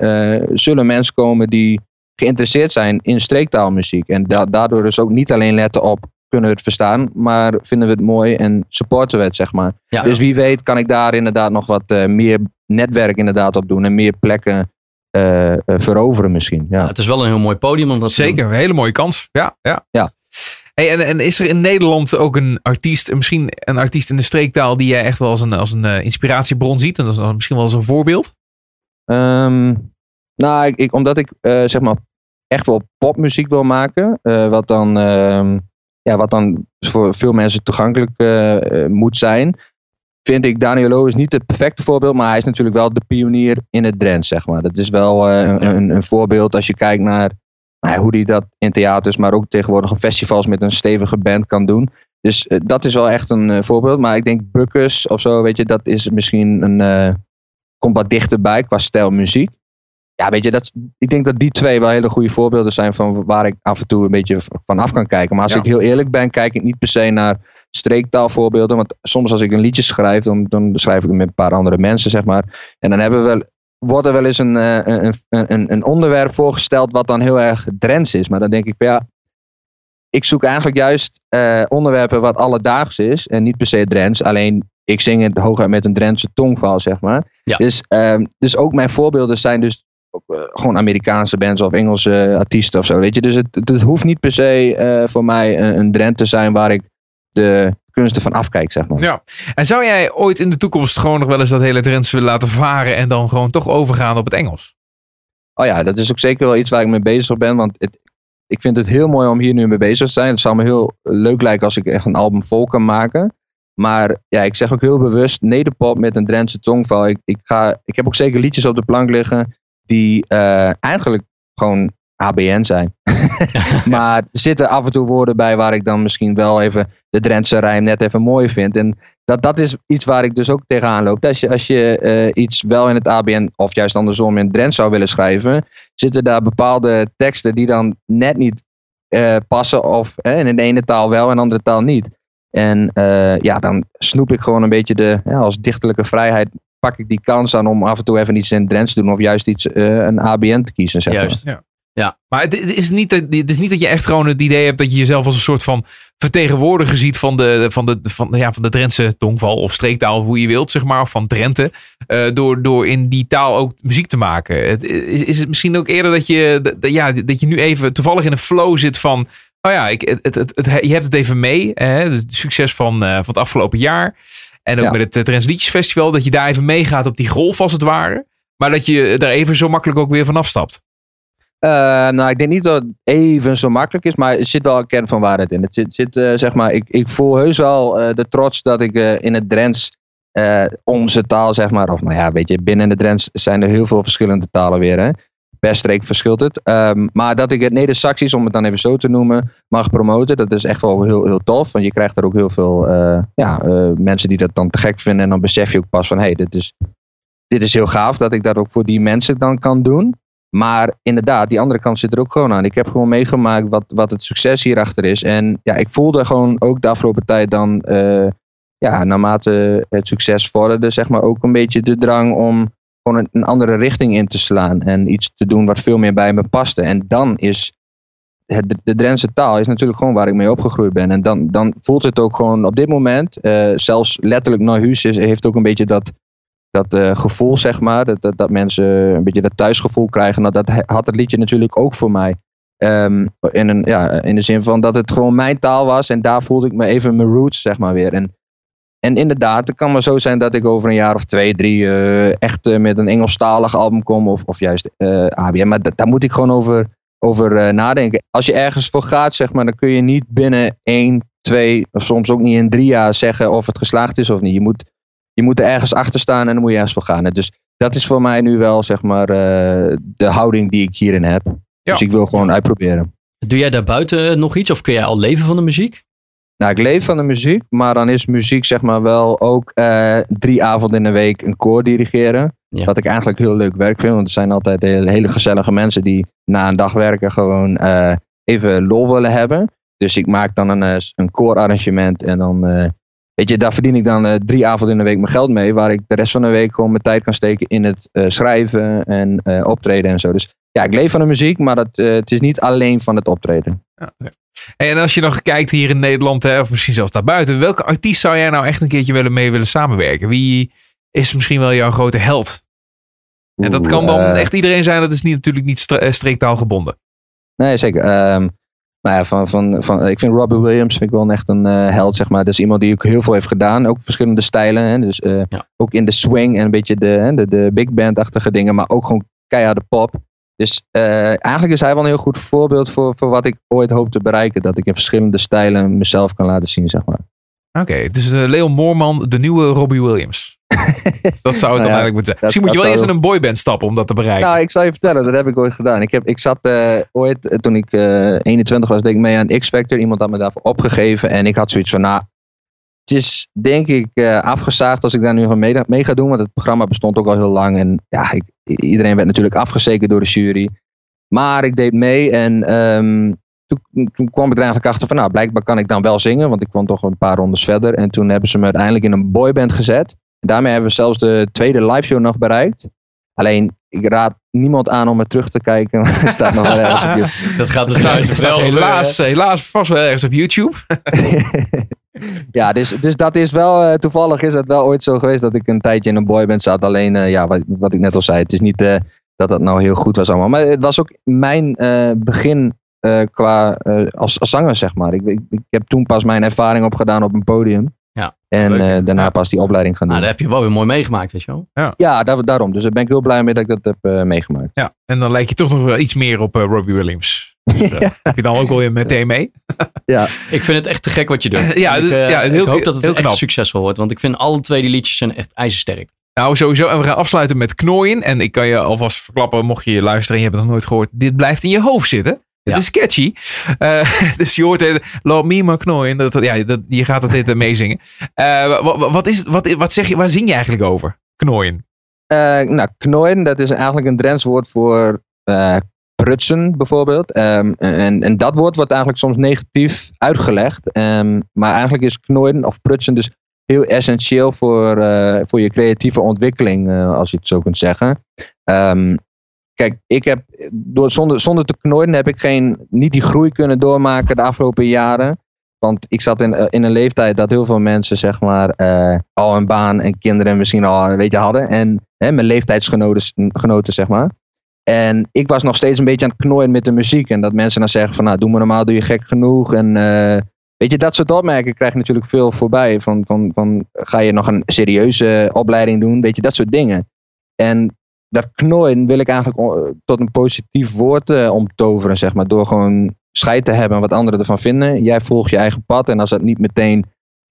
zullen mensen komen die geïnteresseerd zijn in streektaalmuziek. En da- daardoor dus ook niet alleen letten op kunnen we het verstaan, maar vinden we het mooi en supporten we het, zeg maar. Ja. Dus wie weet kan ik daar inderdaad nog wat meer netwerk inderdaad op doen en meer plekken eh, eh, veroveren misschien. Ja, Ja. het is wel een heel mooi podium om dat. Zeker, een hele mooie kans. Ja, ja. Ja. Hey, en, en is er in Nederland ook een artiest, misschien een artiest in de streektaal die jij echt wel als een, als een eh, inspiratiebron ziet? En dat is dan misschien wel als een voorbeeld? Ehm, nou, ik, ik- omdat ik eh, zeg maar echt wel popmuziek wil maken, eh, wat, dan, ehm, ja, wat dan voor veel mensen toegankelijk moet zijn, vind ik Daniel is niet het perfecte voorbeeld, maar hij is natuurlijk wel de pionier in het Drents, zeg maar. Dat is wel eh, een, een, een voorbeeld als je kijkt naar nou hoe hij dat in theaters, maar ook tegenwoordig op festivals met een stevige band kan doen. Dus eh, dat is wel echt een eh, voorbeeld. Maar ik denk Buckus of zo, weet je, dat is misschien een. komt wat dichterbij qua stijl muziek. Ja, weet je, dat, ik denk dat die twee wel hele goede voorbeelden zijn van waar ik af en toe een beetje van af kan kijken. Maar als Ja. ik heel eerlijk ben, kijk ik niet per se naar streektaalvoorbeelden. Want soms als ik een liedje schrijf, dan, dan schrijf ik het met een paar andere mensen, zeg maar. En dan hebben we wel, wordt er wel eens een, eh, een, een, een onderwerp voorgesteld wat dan heel erg Drents is. Maar dan denk ik van ja, ik zoek eigenlijk juist eh, onderwerpen wat alledaags is en niet per se Drents. Alleen ik zing het hooguit met een Drentse tongval, zeg maar. Ja. Dus, ehm, dus ook mijn voorbeelden zijn dus ook, eh, gewoon Amerikaanse bands of Engelse artiesten of zo. Weet je? Dus het, het, hoeft niet per se voor mij een, een Drent te zijn waar ik de kunsten van afkijk, zeg maar. Ja. En zou jij ooit in de toekomst gewoon nog wel eens dat hele Drents willen laten varen en dan gewoon toch overgaan op het Engels? Oh ja, dat is ook zeker wel iets waar ik mee bezig ben. Want het, ik vind het heel mooi om hier nu mee bezig te zijn. Het zou me heel leuk lijken als ik echt een album vol kan maken. Maar ja, ik zeg ook heel bewust nederpop met een Drentse tongval. Ik, ik, ga, ik heb ook zeker liedjes op de plank liggen die eh, eigenlijk gewoon ABN zijn. maar er zitten af en toe woorden bij waar ik dan misschien wel even de Drentse rijm net even mooi vind. En dat, dat is iets waar ik dus ook tegenaan loop. Als je, als je eh, iets wel in het ABN of juist andersom in Drents zou willen schrijven, zitten daar bepaalde teksten die dan net niet eh, passen of eh, in de ene taal wel en in de andere taal niet. En eh, ja, dan snoep ik gewoon een beetje de, ja, als dichterlijke vrijheid, pak ik die kans aan om af en toe even iets in het Drents te doen of juist iets, eh, een ABN te kiezen. Zeg maar. Juist. Ja. Maar het, is niet, dat- het is niet dat je echt gewoon het idee hebt dat je jezelf als een soort van vertegenwoordiger ziet van de, van de, van, ja, van de Drentse tongval of streektaal, hoe je wilt, zeg maar, of van Drenthe. eh, door, door in die taal ook muziek te maken. Het, is, is het misschien ook eerder dat je, dat, ja, dat je nu even toevallig in een flow zit van. Oh ja, ik, het, het, het, je hebt het even mee. Hè, het succes van, eh, van het afgelopen jaar. En ook Ja. met het eh, Drents Liedjesfestival. Dat je daar even meegaat op die golf als het ware. Maar dat je daar even zo makkelijk ook weer van afstapt. Eh, nou, ik denk niet dat het even zo makkelijk is, maar er zit wel een kern van waarheid in. Het zit, zit eh, zeg maar, ik, ik voel heus wel eh, de trots dat ik in het Drents, onze taal, zeg maar, of nou ja, weet je, binnen de Drents zijn er heel veel verschillende talen weer. Hè? Per streek verschilt het. Ehm, maar dat ik het Neder-Saxisch, om het dan even zo te noemen, mag promoten, dat is echt wel heel, heel tof. Want je krijgt er ook heel veel ja, mensen die dat dan te gek vinden. En dan besef je ook pas van, hé, hey, dit, is, dit is heel gaaf dat ik dat ook voor die mensen dan kan doen. Maar inderdaad, die andere kant zit er ook gewoon aan. Ik heb gewoon meegemaakt wat, wat het succes hierachter is. En ja, ik voelde gewoon ook de afgelopen tijd dan, eh, ja, naarmate het succes vorderde, zeg maar ook een beetje de drang om gewoon een, andere richting in te slaan. En iets te doen wat veel meer bij me paste. En dan is het, de Drentse taal is natuurlijk gewoon waar ik mee opgegroeid ben. En dan, dan voelt het ook gewoon op dit moment, eh, zelfs letterlijk is, heeft ook een beetje dat, dat eh, gevoel, zeg maar. Dat, dat, mensen een beetje dat thuisgevoel krijgen. Nou, dat had het liedje natuurlijk ook voor mij. Ehm, in, een, ja, in de zin van dat het gewoon mijn taal was. En daar voelde ik me even mijn roots, zeg maar, weer. En, en inderdaad, het kan maar zo zijn dat ik over een jaar of twee, drie eh, echt eh, met een Engelstalig album kom. Of, of juist ABM. Maar da- daar moet ik gewoon over, over nadenken. Als je ergens voor gaat, zeg maar, dan kun je niet binnen één, twee, of soms ook niet in drie jaar zeggen of het geslaagd is of niet. Je moet, je moet er ergens achter staan en dan moet je ergens voor gaan. En Dus dat is voor mij nu wel, zeg maar, eh, de houding die ik hierin heb. Ja. Dus ik wil gewoon uitproberen. Doe jij daarbuiten nog iets? Of kun jij al leven van de muziek? Nou, ik leef van de muziek, maar dan is muziek zeg maar wel ook eh, drie avonden in de week een koor dirigeren. Ja. Wat ik eigenlijk heel leuk werk vind, want er zijn altijd hele, hele gezellige mensen die na een dag werken gewoon eh, even lol willen hebben. Dus ik maak dan een, een koorarrangement en dan, eh, weet je, daar verdien ik dan eh, drie avonden in de week mijn geld mee, waar ik de rest van de week gewoon mijn tijd kan steken in het eh, schrijven en eh, optreden en zo. Dus ja, ik leef van de muziek, maar dat, het is niet alleen van het optreden. En als je nog kijkt hier in Nederland, hè, of misschien zelfs daarbuiten, welke artiest zou jij nou echt een keertje willen mee willen samenwerken? Wie is misschien wel jouw grote held? En dat kan dan echt iedereen zijn, dat is niet, natuurlijk niet stre- eh, streektaal gebonden. Nee, zeker. Ehm nou ja, van, van, van, ik vind Robbie Williams vind ik wel echt een eh, held, zeg maar. Dat is iemand die ook heel veel heeft gedaan. Ook verschillende stijlen. Hè? Dus eh, Ja. ook in de swing en een beetje de, hè, de, de big band-achtige dingen. Maar ook gewoon keiharde pop. Dus eh, eigenlijk is hij wel een heel goed voorbeeld voor, voor wat ik ooit hoop te bereiken. Dat ik in verschillende stijlen mezelf kan laten zien, zeg maar. Oké, dus Leon Moorman, de nieuwe Robbie Williams. Dat zou het dan Nou ja, eigenlijk moeten zijn. dat- Misschien moet je wel eerst zou- in een boyband stappen om dat te bereiken. Nou, ik zal je vertellen, dat heb ik ooit gedaan. Ik, heb, ik zat eh, ooit, eh, toen ik eh 21 was, deed ik mee aan X-Factor. Iemand had me daarvoor opgegeven. En ik had zoiets van, nou, het is denk ik afgezaagd als ik daar nu gewoon mee, mee ga doen. Want het programma bestond ook al heel lang. En ja, ik, iedereen werd natuurlijk afgezekerd door de jury. Maar ik deed mee en ehm, toen, toen kwam ik er eigenlijk achter van, nou, blijkbaar kan ik dan wel zingen. Want ik kwam toch een paar rondes verder. En toen hebben ze me uiteindelijk in een boyband gezet. En daarmee hebben we zelfs de tweede liveshow nog bereikt. Alleen, ik raad niemand aan om er terug te kijken. Er staat nog wel ergens op je. Dat gaat dus Nou, staat wel helaas, helaas vast wel ergens op YouTube. ja, dus, dus dat is wel, eh, toevallig is het wel ooit zo geweest dat ik een tijdje in een boyband zat. Alleen, eh, ja, wat, wat ik net al zei, het is niet eh, dat dat nou heel goed was allemaal. Maar het was ook mijn eh, begin eh, qua eh, als, als zanger, zeg maar. Ik, ik, ik heb toen pas mijn ervaring opgedaan op een podium. Ja, En eh, daarna Ja. pas die opleiding gaan doen. Nou, dat heb je wel weer mooi meegemaakt, weet je wel. Ja, daar, daarom. Dus daar ben ik heel blij mee dat ik dat heb eh, meegemaakt. Ja, en dan lijkt je toch nog wel iets meer op eh, Robbie Williams. Dus, Heb je dan ook wel weer meteen mee? Ja, Ik vind het echt te gek wat je doet. Ja, ik, ja, heel- ik hoop dat het heel echt knap. succesvol wordt. Want ik vind alle twee die liedjes zijn echt ijzersterk. Nou, sowieso. En we gaan afsluiten met knooien. En ik kan je alvast verklappen, mocht je luisteren en je hebt het nog nooit gehoord. Dit blijft in je hoofd zitten. Het Ja. is catchy. Eh, dus je hoort het. Laat me maar knooien. Dat, ja, dat, je gaat het dit eh, meezingen. Eh, wat, wat, is, wat, wat zeg je, waar zing je eigenlijk over? Knooien. Eh, nou, knooien, dat is eigenlijk een Drents woord voor eh, prutsen bijvoorbeeld. Ehm, en, en dat woord wordt eigenlijk soms negatief uitgelegd. Ehm, maar eigenlijk is knooien of prutsen dus heel essentieel voor, eh, voor je creatieve ontwikkeling, eh, als je het zo kunt zeggen. Ehm, kijk, ik heb door, zonder, zonder te knoorden heb ik geen, niet die groei kunnen doormaken de afgelopen jaren. Want ik zat in, eh, in een leeftijd dat heel veel mensen zeg maar eh, al een baan en kinderen misschien al een beetje hadden. En hè, mijn leeftijdsgenoten genoten, zeg maar. En ik was nog steeds een beetje aan het knooien met de muziek. En dat mensen dan zeggen van nou doe maar normaal, doe je gek genoeg. En eh, weet je, dat soort opmerkingen krijg je natuurlijk veel voorbij. Van, van, van ga je nog een serieuze opleiding doen? Weet je, dat soort dingen. En dat knooien wil ik eigenlijk o- tot een positief woord eh, omtoveren, zeg maar. Door gewoon scheid te hebben wat anderen ervan vinden. Jij volgt je eigen pad. En als dat niet meteen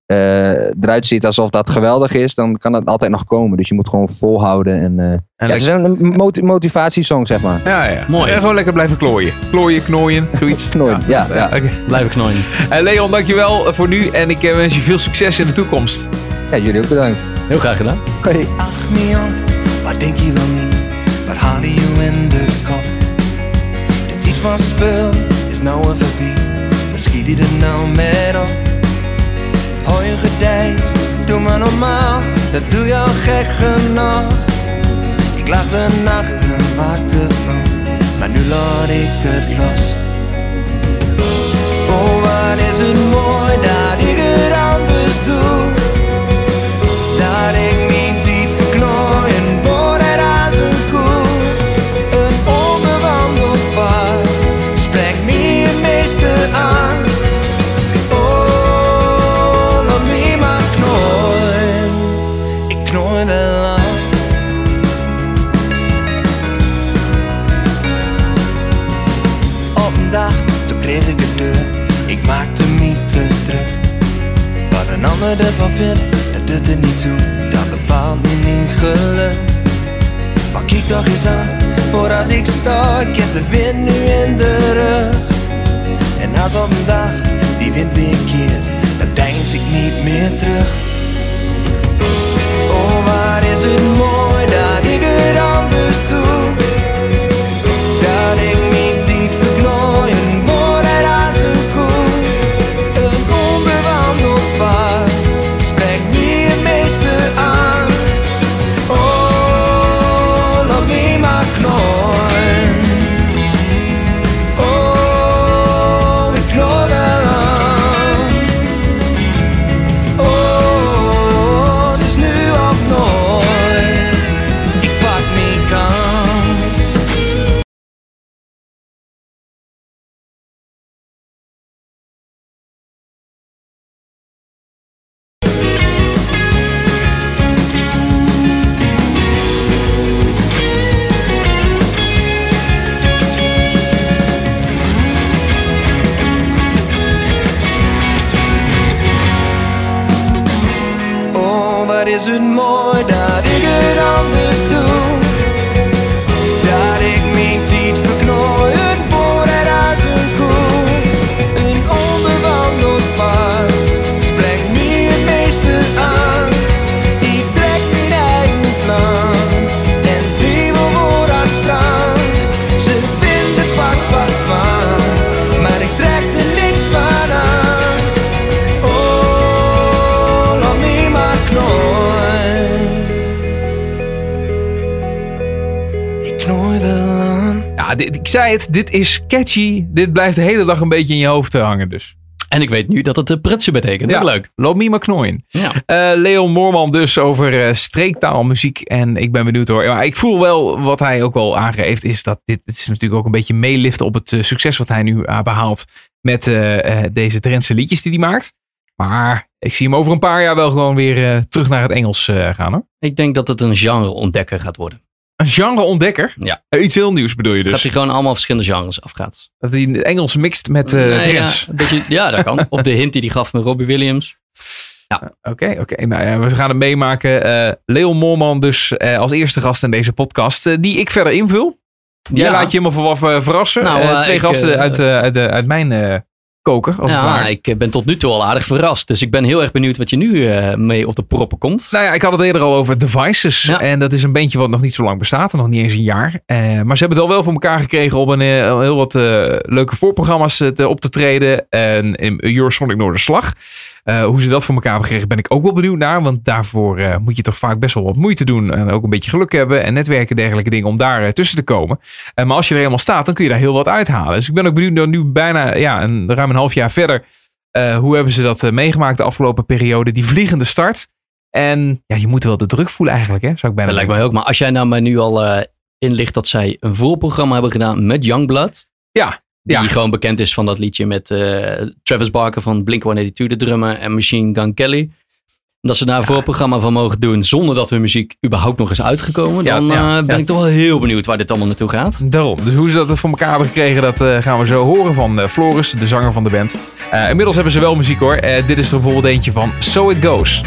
eh, eruit ziet alsof dat geweldig is, dan kan dat altijd nog komen. Dus je moet gewoon volhouden. En, eh, En ja, het is een moti- motivatiesong, zeg maar. ja, ja. Mooi. En gewoon lekker blijven klooien. Klooien, knooien, zoiets. Knooien, ja, ja. Oké. Blijven knooien. Eh, Leon, dankjewel voor nu. En ik eh, wens je veel succes in de toekomst. Ja, jullie ook bedankt. Heel graag gedaan. Hoi. Ach Mian, wat denk je wel je in de kop? De tijd van spul is nou een voorbij. Dan schiet er nou met op. Hou je gedijst, doe maar normaal. Dat doe je al gek genoeg. Ik lag de nachten wakker van, maar nu laat ik het los. Oh, wat is het mooi dat ik het anders doe. Ervan vindt, dat doet er niet toe. Dat bepaalt niet mijn geluk. Maar kijk toch eens aan, voor als ik sta, ik heb de wind nu in de rug. En als op een dag die wind weer keert, dan deins ik niet meer terug. Oh, waar is het mooi dat ik het zei het. Dit is catchy. Dit blijft de hele dag een beetje in je hoofd hangen dus. En ik weet nu dat het de prutsen betekent. Ja. Leuk. Loop me maar knooien. Ja. Eh, Leon Moorman dus over eh, streektaalmuziek. En ik ben benieuwd hoor. Ja, ik voel wel wat hij ook wel aangeeft. Is dat dit, dit is natuurlijk ook een beetje meeliften op het eh, succes wat hij nu eh, behaalt. Met deze Drentse liedjes die hij maakt. Maar ik zie hem over een paar jaar wel gewoon weer terug naar het Engels gaan hoor. Ik denk dat het een genre-ontdekker gaat worden. Een genre ontdekker. Ja. Eh, iets heel nieuws bedoel je Dat dus. hij gewoon allemaal verschillende genres afgaat. Dat hij het Engels mixt met eh Nee, Drents. ja, beetje, ja, dat kan. Of de hint die hij gaf met Robbie Williams. Oké, oké. Nou ja, we gaan het meemaken. Eh Leon Moorman dus eh, als eerste gast in deze podcast. eh, die ik verder invul. Jij Ja. laat je helemaal ver- ver- verrassen. Nou, Eh, eh, twee ik, gasten eh, uit, eh, uit, eh, uit mijn eh, koker, als ja, ik eh, ben tot nu toe al aardig verrast. Dus ik ben heel erg benieuwd wat je nu eh, mee op de proppen komt. Nou ja, ik had het eerder al over Devices. Ja. En dat is een bandje wat nog niet zo lang bestaat. Nog niet eens een jaar. Eh, maar ze hebben het al wel voor elkaar gekregen om een, heel wat leuke voorprogramma's te, op te treden. En in Eurosonic Noorderslag. Eh hoe ze dat voor elkaar hebben gekregen ben ik ook wel benieuwd naar. Want daarvoor eh, moet je toch vaak best wel wat moeite doen. En ook een beetje geluk hebben. En netwerken en dergelijke dingen om daar eh, tussen te komen. Maar als je er helemaal staat, dan kun je daar heel wat uithalen. Dus ik ben ook benieuwd naar nu bijna ja, een, ruim een half jaar verder. hoe hebben ze dat meegemaakt de afgelopen periode? Die vliegende start. En ja, je moet wel de druk voelen eigenlijk, hè? Zou ik bijna Dat lijkt mij ook. Maar als jij nou mij nu al inlicht dat zij een voorprogramma hebben gedaan met Youngblood. Ja, Die ja. gewoon bekend is van dat liedje met eh, Travis Barker van Blink-182, de drummer, en Machine Gun Kelly. Dat ze daar een voorprogramma van mogen doen zonder dat hun muziek überhaupt nog is uitgekomen. Dan ja, eh, ben ik toch wel heel benieuwd waar dit allemaal naartoe gaat. Daarom. Dus hoe ze dat voor elkaar hebben gekregen, dat eh, gaan we zo horen van Floris, de zanger van de band. Inmiddels hebben ze wel muziek hoor. Dit is er bijvoorbeeld eentje van So It Goes.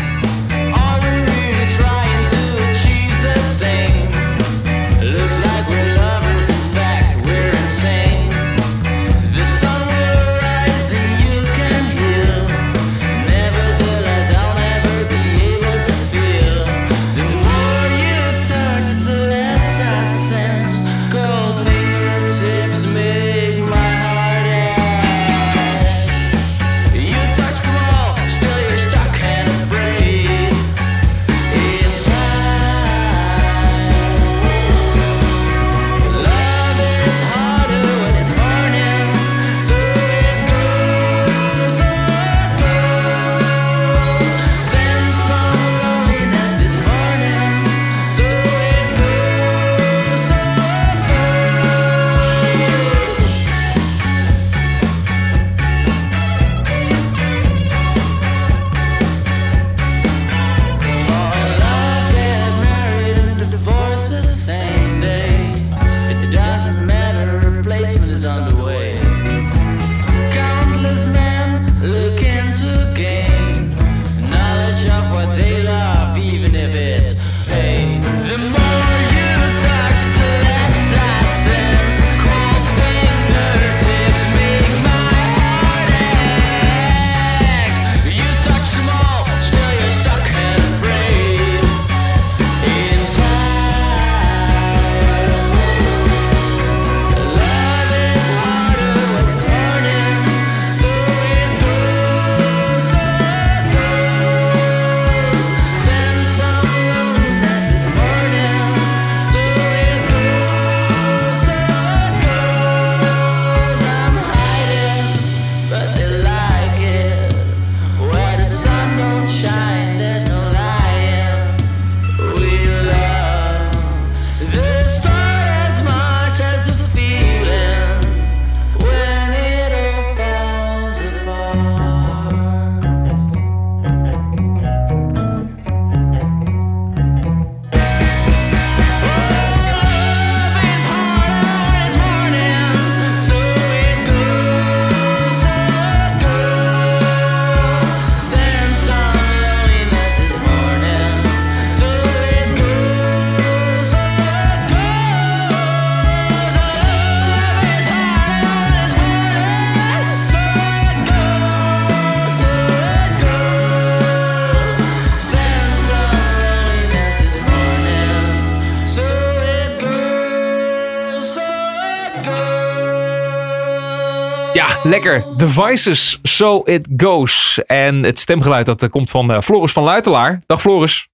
Lekker. Devices, So It Goes. En het stemgeluid dat eh, komt van eh, Floris van Luitelaar. Dag Floris.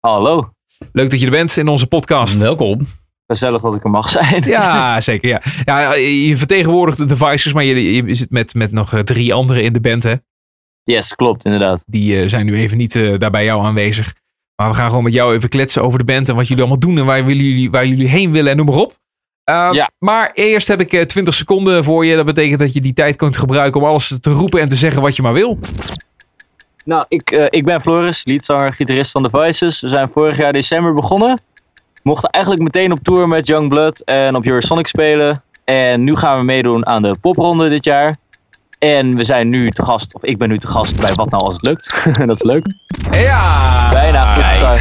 Hallo, Leuk dat je er bent in onze podcast. Welkom. gezellig dat ik er mag zijn. Ja, zeker. Ja. Ja, je vertegenwoordigt de Devices, maar je, je zit met, met nog eh, drie anderen in de band. Hè? Yes, klopt, inderdaad. Die eh, zijn nu even niet eh, daar bij jou aanwezig. Maar we gaan gewoon met jou even kletsen over de band en wat jullie allemaal doen en waar jullie, waar jullie heen willen en noem maar op. Uh, Ja. Maar eerst heb ik uh, 20 seconden voor je. Dat betekent dat je die tijd kunt gebruiken om alles te roepen en te zeggen wat je maar wil. Nou, ik, uh, ik ben Floris, leadzanger, gitarist van The Voices. We zijn vorig jaar december begonnen. Mochten eigenlijk meteen op tour met Youngblood en op Eurosonic spelen. En nu gaan we meedoen aan de popronde dit jaar. En we zijn nu te gast, of ik ben nu te gast bij Wat Nou Als Het Lukt. dat is leuk. Ja! Bijna.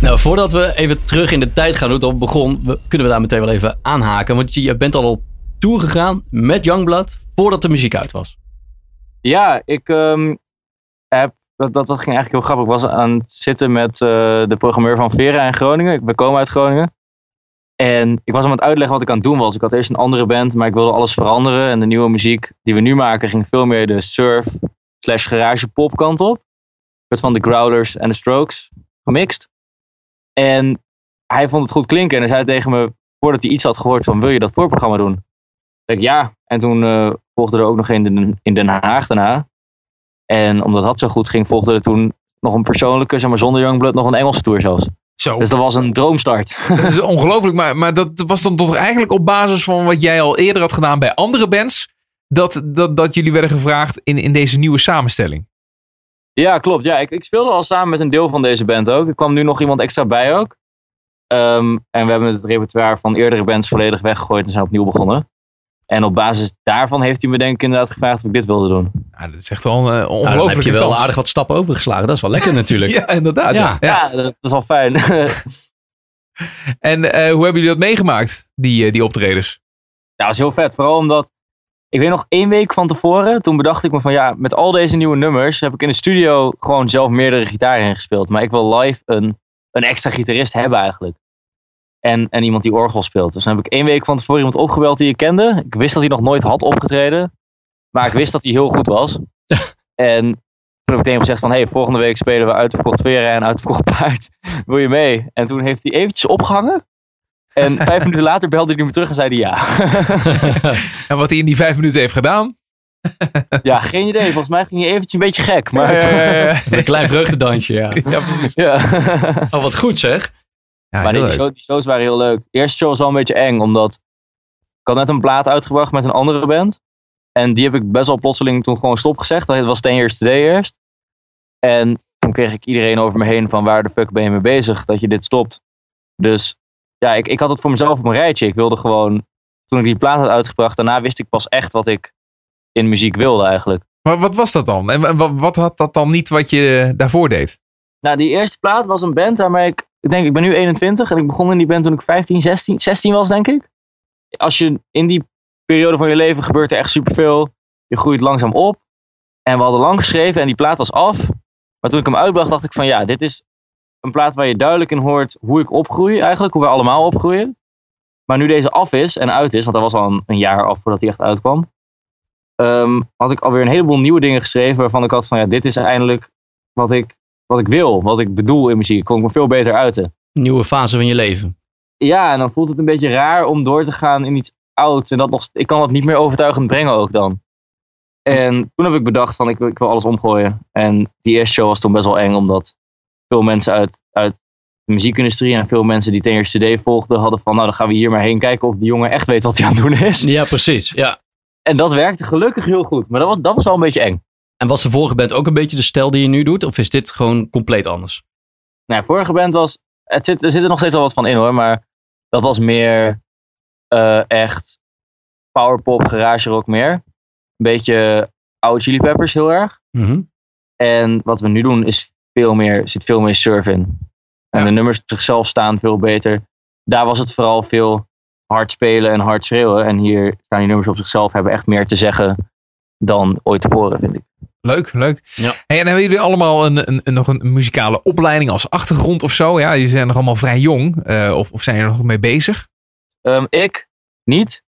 Nou, voordat we even terug in de tijd gaan, hoe het al begon, we, kunnen we daar meteen wel even aanhaken. Want je, je bent al op tour gegaan met Youngblood voordat de muziek uit was. Ja, ik ehm, heb, dat, dat, dat ging eigenlijk heel grappig. Ik was aan het zitten met eh, de programmeur van Vera in Groningen. Ik ben komen uit Groningen. En ik was hem aan het uitleggen wat ik aan het doen was. Ik had eerst een andere band, maar ik wilde alles veranderen. En de nieuwe muziek die we nu maken ging veel meer de surf slash garage pop kant op. Met van de Growlers en de Strokes gemixt. En hij vond het goed klinken en hij zei tegen me, voordat hij iets had gehoord van wil je dat voorprogramma doen? Ik ja. En toen eh, volgde er ook nog een in Den, in Den Haag daarna. En omdat dat zo goed ging, volgde er toen nog een persoonlijke, zeg maar zonder Youngblood, nog een Engelse tour zelfs. Zo, Dus dat was een droomstart. dat is ongelooflijk. Maar, maar dat was dan toch eigenlijk op basis van wat jij al eerder had gedaan bij andere bands. Dat, dat, dat jullie werden gevraagd in, in deze nieuwe samenstelling. Ja, klopt. Ja, ik, ik speelde al samen met een deel van deze band ook. Er kwam nu nog iemand extra bij ook. Ehm, en we hebben het repertoire van eerdere bands volledig weggegooid en zijn opnieuw begonnen. En op basis daarvan heeft hij me denk ik inderdaad gevraagd of ik dit wilde doen. Nou, dat is echt wel een uh, Nou, heb je wel kans. aardig wat stappen overgeslagen. Dat is wel lekker natuurlijk. Ja, inderdaad. Ja. Ja. Ja. Ja, dat is wel fijn. En eh, hoe hebben jullie dat meegemaakt, die, eh, die optredens? Ja, dat was heel vet. Vooral omdat, ik weet nog één week van tevoren, toen bedacht ik me van ja, met al deze nieuwe nummers heb ik in de studio gewoon zelf meerdere gitaren ingespeeld. Maar ik wil live een, een extra gitarist hebben eigenlijk. En, en iemand die orgel speelt. Dus dan heb ik één week van tevoren iemand opgebeld die ik kende. Ik wist dat hij nog nooit had opgetreden. Maar ik wist dat hij heel goed was. en toen heb ik tegen hem gezegd van, hey, volgende week spelen we uitverkocht Vera en uitverkocht paard. Wil je mee? En toen heeft hij eventjes opgehangen. En vijf minuten later belde hij me terug en zei hij ja. En wat hij in die vijf minuten heeft gedaan? Ja, geen idee. Volgens mij ging hij eventjes een beetje gek. Maar Een klein vreugdedansje, ja. ja, precies. ja. Oh, wat goed zeg. Ja, maar die, show- die shows waren heel leuk. De eerste show was wel een beetje eng, omdat ik had net een plaat uitgebracht met een andere band. En die heb ik best wel plotseling toen gewoon stopgezegd. Dat was Ten Years Today eerst. En toen kreeg ik iedereen over me heen van waar de fuck ben je mee bezig dat je dit stopt. Dus ja, ik, ik had het voor mezelf op een rijtje. Ik wilde gewoon, toen ik die plaat had uitgebracht, daarna wist ik pas echt wat ik in muziek wilde eigenlijk. Maar wat was dat dan? En wat had dat dan niet wat je daarvoor deed? Nou, die eerste plaat was een band waarmee ik, ik denk, ik ben nu 21 en ik begon in die band toen ik 15, 16, 16 was, denk ik. Als je in die periode van je leven gebeurt er echt superveel. Je groeit langzaam op. En we hadden lang geschreven en die plaat was af. Maar toen ik hem uitbracht, dacht ik van ja, dit is een plaat waar je duidelijk in hoort hoe ik opgroei eigenlijk, hoe we allemaal opgroeien. Maar nu deze af is en uit is, want dat was al een, een jaar af voordat hij echt uitkwam, ehm, had ik alweer een heleboel nieuwe dingen geschreven waarvan ik had van ja, dit is eindelijk wat ik wat ik wil, wat ik bedoel in muziek. Kon ik me veel beter uiten. Nieuwe fase van je leven. Ja, en dan voelt het een beetje raar om door te gaan in iets ouds. En dat nog, ik kan dat niet meer overtuigend brengen ook dan. En toen heb ik bedacht van ik, wil- ik wil alles omgooien. En die eerste show was toen best wel eng, omdat veel mensen uit, uit de muziekindustrie en veel mensen die Ten Today volgden, hadden van nou dan gaan we hier maar heen kijken of die jongen echt weet wat hij aan het doen is. Ja, precies. Ja. En dat werkte gelukkig heel goed. Maar dat was, dat was wel een beetje eng. En was de vorige band ook een beetje de stijl die je nu doet? Of is dit gewoon compleet anders? Nou, vorige band was. Het zit, er zit er nog steeds wel wat van in hoor, maar dat was meer eh, echt powerpop, garage rock meer. Een beetje oude Chili Peppers heel erg. Mhm. En wat we nu doen is veel meer, zit veel meer surf in. En Ja. de nummers op zichzelf staan veel beter. Daar was het vooral veel hard spelen en hard schreeuwen. En hier staan die nummers op zichzelf, hebben echt meer te zeggen dan ooit tevoren, vind ik. Leuk, leuk. Ja. Hey, en hebben jullie allemaal een, een, een- nog een muzikale opleiding als achtergrond of zo? Ja, jullie zijn nog allemaal vrij jong. eh, of, of zijn er nog mee bezig? Ehm, ik niet.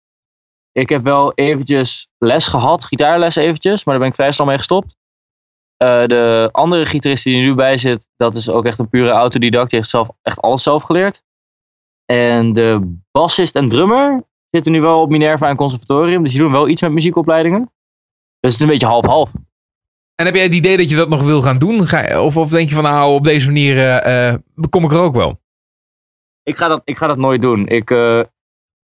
Ik heb wel eventjes les gehad, gitaarles eventjes, maar daar ben ik vrij snel mee gestopt. Eh, de andere gitarist die er nu bij zit, dat is ook echt een pure autodidact. Die heeft zelf echt alles zelf geleerd. En de bassist en drummer zitten nu wel op Minerva en conservatorium, dus die doen wel iets met muziekopleidingen. Dus het is een beetje half-half. En heb jij het idee dat je dat nog wil gaan doen? Ga of, of denk je van nou, op deze manier eh, eh, kom ik er ook wel? Ik ga dat, ik ga dat nooit doen. Ik, eh,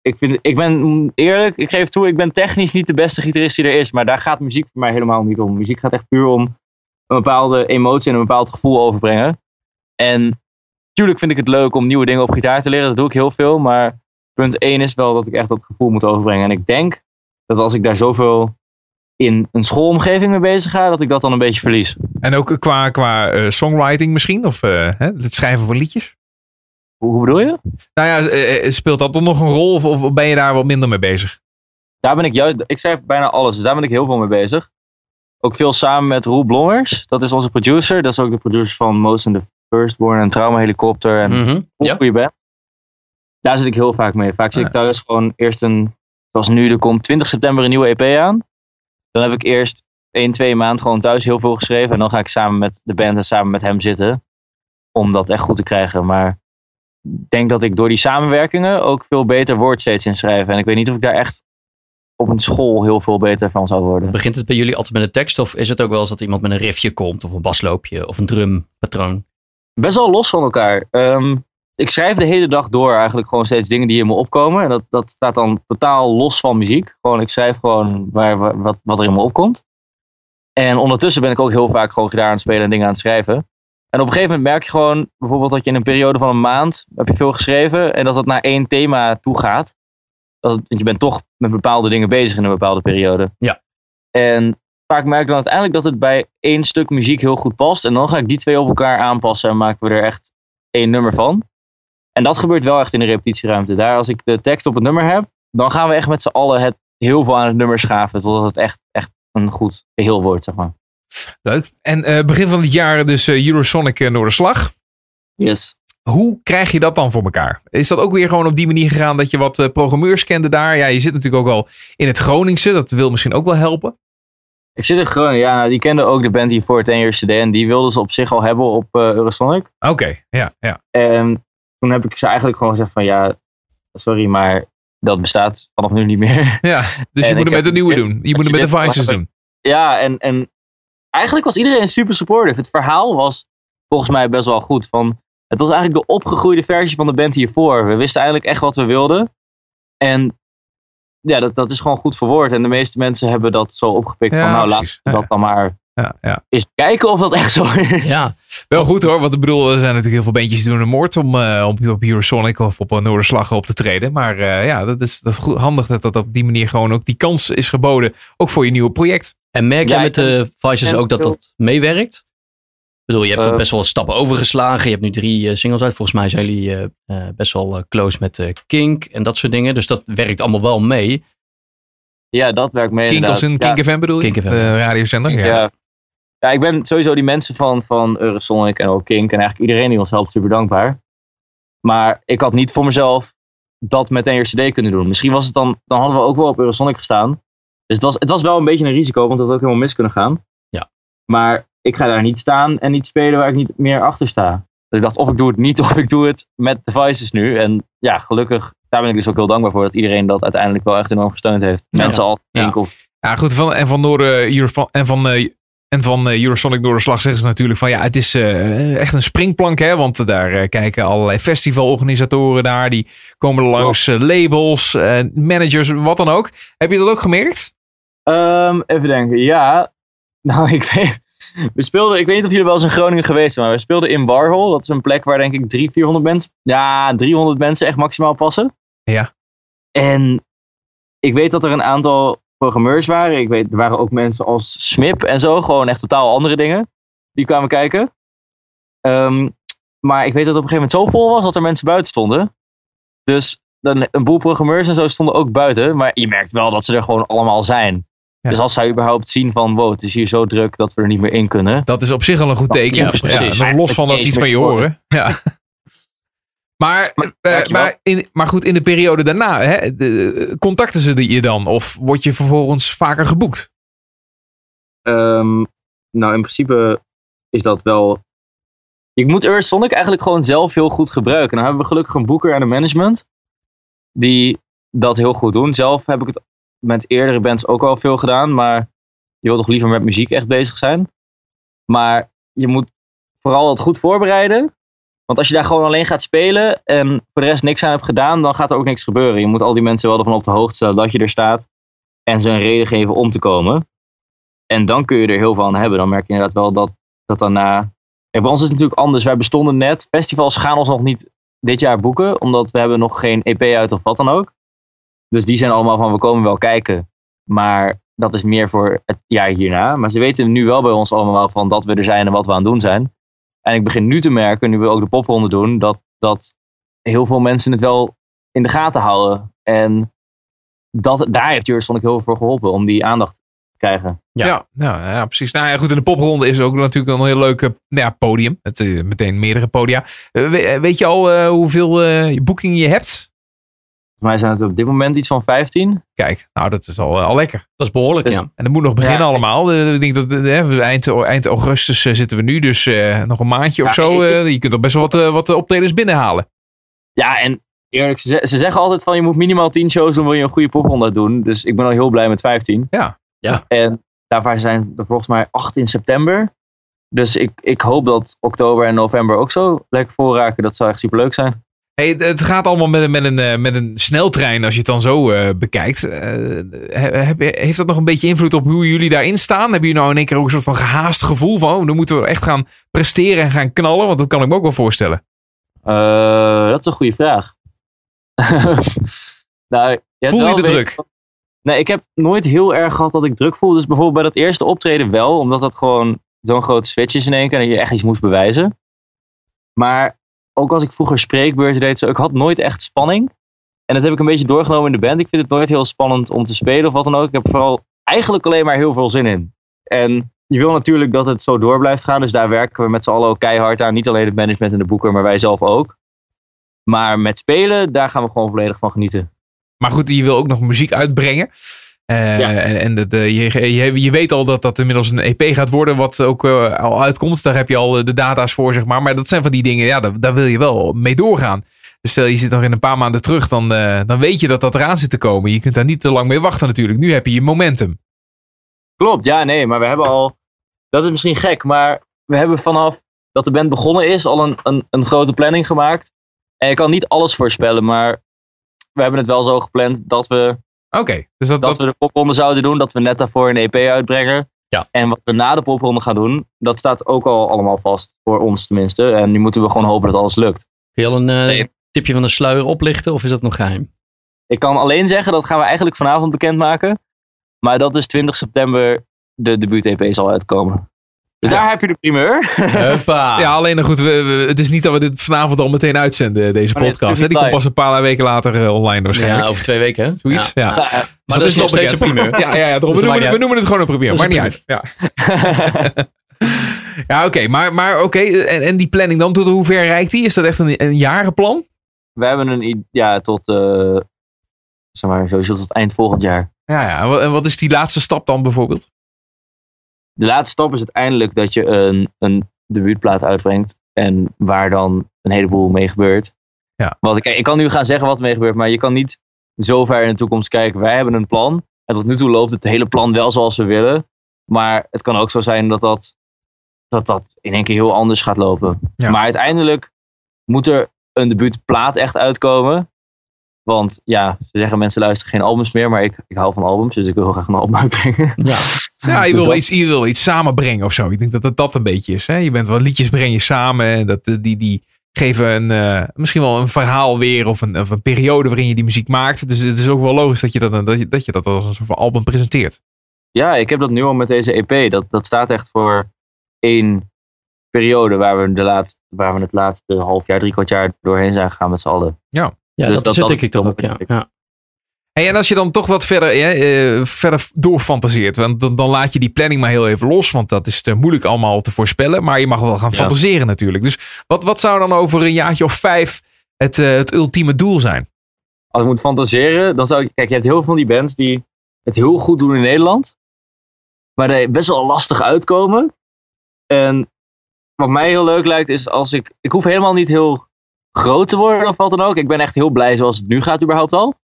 ik, vind, ik ben mm, eerlijk, ik geef toe, ik ben technisch niet de beste gitarist die er is. Maar daar gaat muziek voor mij helemaal niet om. Muziek gaat echt puur om een bepaalde emotie en een bepaald gevoel overbrengen. En natuurlijk vind ik het leuk om nieuwe dingen op gitaar te leren. Dat doe ik heel veel. Maar punt 1 is wel dat ik echt dat gevoel moet overbrengen. En ik denk dat als ik daar zoveel in een schoolomgeving mee bezig ga, dat ik dat dan een beetje verlies. En ook qua, qua eh, songwriting misschien? Of eh, hè, het schrijven van liedjes? Hoe, hoe bedoel je? Nou ja, eh, speelt dat dan nog een rol? Of, of ben je daar wat minder mee bezig? daar ben ik juist, ik schrijf bijna alles, dus daar ben ik heel veel mee bezig. ook veel samen met Roel Blommers. Dat is onze producer. Dat is ook de producer van Most in the Firstborn en Trauma Helikopter en Mhm. Ja. goede band. Daar zit ik heel vaak mee. Vaak zit ik thuis gewoon eerst een, zoals nu, er komt 20 september een nieuwe EP aan. Dan heb ik eerst 1, 2 maanden gewoon thuis heel veel geschreven. En dan ga ik samen met de band en samen met hem zitten. Om dat echt goed te krijgen. Maar ik denk dat ik door die samenwerkingen ook veel beter word steeds in schrijven. En ik weet niet of ik daar echt op een school heel veel beter van zou worden. Begint het bij jullie altijd met een tekst of is het ook wel eens dat iemand met een riffje komt of een basloopje of een drumpatroon? best wel los van elkaar. Ehm, ik schrijf de hele dag door eigenlijk gewoon steeds dingen die in me opkomen. En dat, dat staat dan totaal los van muziek. Gewoon, ik schrijf gewoon waar, waar- wat, wat er in me opkomt. En ondertussen ben ik ook heel vaak gewoon gitaar aan het spelen en dingen aan het schrijven. En op een gegeven moment merk je gewoon, bijvoorbeeld dat je in een periode van een maand heb je veel geschreven en dat het naar één thema toe gaat. Dat het- want je bent toch met bepaalde dingen bezig in een bepaalde periode. Ja. En vaak merk ik dan uiteindelijk dat het bij één stuk muziek heel goed past. En dan ga ik die twee op elkaar aanpassen en maken we er echt één nummer van. En dat gebeurt wel echt in de repetitieruimte. Daar, als ik de tekst op het nummer heb, dan gaan we echt met z'n allen het heel veel aan het nummer schaven. Totdat het echt, echt een goed geheel wordt, zeg maar. Leuk. En eh, begin van het jaar dus eh, Eurosonic uh, Noorderslag. Yes. Hoe krijg je dat dan voor elkaar? Is dat ook weer gewoon op die manier gegaan dat je wat eh, programmeurs kende daar? Ja, je zit natuurlijk ook al in het Groningse. Dat wil misschien ook wel helpen. Ik zit in Groningen, ja, nou, die kende ook de band hiervoor, ten eerste. En die wilden ze op zich al hebben op eh, Eurosonic. Oké, ja, ja. En toen heb ik ze eigenlijk gewoon gezegd van ja, sorry, maar dat bestaat vanaf nu niet meer. ja dus je moet hem met de nieuwe doen. Je moet hem met de Vices doen. Ja, en, en eigenlijk was iedereen super supportive. Het verhaal was volgens mij best wel goed. Van, het was eigenlijk de opgegroeide versie van de band hiervoor. We wisten eigenlijk echt wat we wilden. En ja, dat, dat is gewoon goed verwoord. En de meeste mensen hebben dat zo opgepikt Ja, van nou, precies. we dat dan maar Ja, ja. eens kijken of dat echt zo is. Ja, Wel goed hoor, want ik bedoel, er zijn natuurlijk heel veel bandjes die doen een moord om eh, op, op Eurosonic of op een Noorderslag op te treden. Maar eh, ja, dat is, dat is goed, handig dat dat op die manier gewoon ook die kans is geboden. Ook voor je nieuwe project. en merk Ja, jij met de Vices ook dat dat meewerkt? Ik bedoel, je hebt er Eh, best wel wat stappen overgeslagen. Je hebt nu drie singles uit. Volgens mij zijn jullie eh, eh, best wel close met eh, Kink en dat soort dingen. Dus dat werkt allemaal wel mee. Ja, dat werkt mee Kink inderdaad. als Ja. Kink FM bedoel je? Kink FM. Radiozender. Ja. Ja. Ja, ik ben sowieso die mensen van, van Eurosonic en ook Kink en eigenlijk iedereen die ons helpt super dankbaar. Maar ik had niet voor mezelf dat met een eerste CD kunnen doen. Misschien was het dan, dan hadden we ook wel op Eurosonic gestaan. Dus het was, het was wel een beetje een risico, want het had ook helemaal mis kunnen gaan. Ja. Maar ik ga daar niet staan en niet spelen waar ik niet meer achter sta. Dus ik dacht, of ik doe het niet, of ik doe het met Devices nu. En ja, gelukkig, daar ben ik dus ook heel dankbaar voor dat iedereen dat uiteindelijk wel echt enorm gesteund heeft. Ja. Mensen Ja. Of Ja, goed. Van, en van, Noord, eh, Euro- en van, eh, en van eh, Eurosonic Noorderslag zeggen ze natuurlijk van ja, het is eh, echt een springplank. Hè, want daar eh, kijken allerlei festivalorganisatoren naar. Die komen langs eh, labels, managers, wat dan ook. Heb je dat ook gemerkt? Ehm, even denken, ja. Nou, ik weet. We speelden, ik weet niet of jullie wel eens in Groningen geweest zijn, maar we speelden in Warhol. Dat is een plek waar denk ik 300, 400 mensen, ja, 300 mensen echt maximaal passen. Ja. En ik weet dat er een aantal programmeurs waren. Ik weet, er waren ook mensen als Smip en zo, gewoon echt totaal andere dingen. Die kwamen kijken. Ehm, maar ik weet dat het op een gegeven moment zo vol was dat er mensen buiten stonden. Dus dan, een boel programmeurs en zo stonden ook buiten. Maar je merkt wel dat ze er gewoon allemaal zijn. Ja. Dus als zij überhaupt zien van, wow, het is hier zo druk dat we er niet meer in kunnen. Dat is op zich al een goed teken. Ja, Ja, los van dat ze iets van je horen. Ja. Maar, eh, maar, in, maar goed, in de periode daarna, hè, de, contacten ze je dan? Of word je vervolgens vaker geboekt? Ehm, nou, in principe is dat wel. Je moet Earth Sonic eigenlijk gewoon zelf heel goed gebruiken. Dan hebben we gelukkig een boeker en een management die dat heel goed doen. Zelf heb ik het met eerdere bands ook al veel gedaan, maar je wil toch liever met muziek echt bezig zijn. Maar je moet vooral het goed voorbereiden. Want als je daar gewoon alleen gaat spelen en voor de rest niks aan hebt gedaan, dan gaat er ook niks gebeuren. Je moet al die mensen wel ervan op de hoogte stellen dat je er staat en ze een reden geven om te komen. En dan kun je er heel veel aan hebben. Dan merk je inderdaad wel dat, dat daarna. Bij ons is het natuurlijk anders. Wij bestonden net. Festivals gaan ons nog niet dit jaar boeken, omdat we hebben nog geen EP uit of wat dan ook. Dus die zijn allemaal van we komen wel kijken. Maar dat is meer voor het jaar hierna. Maar ze weten nu wel bij ons allemaal van dat we er zijn en wat we aan het doen zijn. En ik begin nu te merken, nu we ook de popronde doen, dat, dat heel veel mensen het wel in de gaten houden. En dat, daar heeft Jurgen ik heel veel voor geholpen om die aandacht krijgen. Ja. Ja, ja, ja, precies. Nou ja, goed, in de popronde is ook natuurlijk een heel leuk eh, nou ja, podium. Het, eh, meteen meerdere podia. Eh, we- weet je al eh, hoeveel eh, boekingen je hebt? Volgens mij zijn het op dit moment iets van 15. Kijk, nou dat is al, eh, al lekker. Dat is behoorlijk, Dus- ja. En dat moet nog beginnen Ja, allemaal. Eh, ik denk dat eh, hè, eind, eind augustus zitten we nu, dus eh, nog een maandje of zo. ik- je kunt er best wel wat, wat optredens binnenhalen. Ja, en eerlijk, ze, ze zeggen altijd van je moet minimaal 10 shows doen wil je een goede popronde doen. Dus ik ben al heel blij met 15. Ja. Ja. En daarvan zijn er volgens mij 8 in september. Dus ik, ik hoop dat oktober en november ook zo lekker vol raken. Dat zou echt super leuk zijn. Hey, het- gaat allemaal met, een- met, een, eh, met een sneltrein als je het dan zo eh, bekijkt. Eh, heb- heeft dat nog een beetje invloed op hoe jullie daarin staan? Hebben jullie nou in één keer ook een soort van gehaast gevoel van... Oh, nu moeten we echt gaan presteren en gaan knallen? Want dat kan ik me ook wel voorstellen. Dat is een goede vraag. nou, je Voel je de druk? Nee, ik heb nooit heel erg gehad dat ik druk voelde. Dus bijvoorbeeld bij dat eerste optreden wel, omdat dat gewoon zo'n grote switch is in één keer en dat je echt iets moest bewijzen. Maar ook als ik vroeger spreekbeurten deed, zo, ik had nooit echt spanning. En dat heb ik een beetje doorgenomen in de band. Ik vind het nooit heel spannend om te spelen of wat dan ook. Ik heb vooral eigenlijk alleen maar heel veel zin in. En je wil natuurlijk dat het zo door blijft gaan. Dus daar werken we met z'n allen ook keihard aan. Niet alleen het management en de boeker, maar wij zelf ook. Maar met spelen, daar gaan we gewoon volledig van genieten. Maar goed, je wil ook nog muziek uitbrengen. Eh, Ja. En, eh, je, je, je weet al dat dat inmiddels een EP gaat worden, wat ook eh, al uitkomt. Daar heb je al de data's voor, zeg maar. Maar dat zijn van die dingen, ja, daar, daar wil je wel mee doorgaan. Dus stel je zit nog in een paar maanden terug, dan, eh, dan weet je dat dat eraan zit te komen. Je kunt daar niet te lang mee wachten natuurlijk. Nu heb je je momentum. Klopt, ja, nee, maar we hebben al. Dat is misschien gek, maar we hebben vanaf dat de band begonnen is al een, een, een grote planning gemaakt. En je kan niet alles voorspellen, maar we hebben het wel zo gepland dat we, Oké, dus dat, dat dat, we de popronde zouden doen, dat we net daarvoor een EP uitbrengen. Ja. En wat we na de popronde gaan doen, dat staat ook al allemaal vast, voor ons tenminste. En nu moeten we gewoon hopen dat alles lukt. Kun je al een eh, Nee. tipje van de sluier oplichten of is dat nog geheim? Ik kan alleen zeggen, dat gaan we eigenlijk vanavond bekendmaken. Maar dat is 20 september de debuut-EP zal uitkomen. Dus Ja. daar heb je de primeur. Huppa! ja, alleen nog goed, we, we- het is niet dat we dit vanavond al meteen uitzenden, deze Oh nee, podcast. hè. Die komt pas een paar weken later eh, online waarschijnlijk. Ja, over twee weken. hè? Zoiets, Ja. ja. Ja, Maar dat is nog steeds een primeur. Ja, ja, ja daarom. Dus we, noemen, het- we noemen het gewoon een primeur. Is niet uit. Ja, ja oké. Maar, maar oké. En, en die planning dan, tot hoe ver reikt die? Is dat echt een, een jarenplan? we hebben een ja tot eh, zeg maar sowieso tot eind volgend jaar. Ja, ja. En wat is die laatste stap dan bijvoorbeeld? De laatste stap is uiteindelijk dat je een, een debuutplaat uitbrengt en waar dan een heleboel mee gebeurt. Ja. Want ik, ik kan nu gaan zeggen wat er mee gebeurt, maar je kan niet zo ver in de toekomst kijken. Wij hebben een plan en tot nu toe loopt het hele plan wel zoals we willen. Maar het kan ook zo zijn dat dat, dat, dat in één keer heel anders gaat lopen. Ja. Maar uiteindelijk moet er een debuutplaat echt uitkomen. Want ja, ze zeggen mensen luisteren geen albums meer, maar ik, ik hou van albums, dus ik wil graag een album uitbrengen. Ja. Ja, je Dus wil, dat- iets, je wil iets samenbrengen of zo. Ik denk dat het dat een beetje is. Hè? Je bent wel liedjes breng je samen. En dat, eh, die, die geven een, eh, misschien wel een verhaal weer. Of een, of een periode waarin je die muziek maakt. Dus het is ook wel logisch dat je dat, dat, je, dat, je dat als een soort van album presenteert. Ja, ik heb dat nu al met deze EP. Dat, dat staat echt voor één periode waar we, de laatste, waar we het laatste half jaar, drie kwart jaar doorheen zijn gegaan met z'n allen. Ja, Dus dat, dat- zit dat denk ik toch ook. Ja. Ja. Hey, en als je dan toch wat verder, eh, verder doorfantaseert. Want dan, dan laat je die planning maar heel even los. Want dat is te moeilijk allemaal te voorspellen. Maar je mag wel gaan Ja. fantaseren natuurlijk. Dus wat, wat zou dan over een jaartje of vijf het, eh, het ultieme doel zijn? Als ik moet fantaseren, dan zou ik... Kijk, je hebt heel veel van die bands die het heel goed doen in Nederland. Maar er best wel lastig uitkomen. En wat mij heel leuk lijkt is als ik... Ik hoef helemaal niet heel groot te worden of wat dan ook. Ik ben echt heel blij zoals het nu gaat überhaupt al.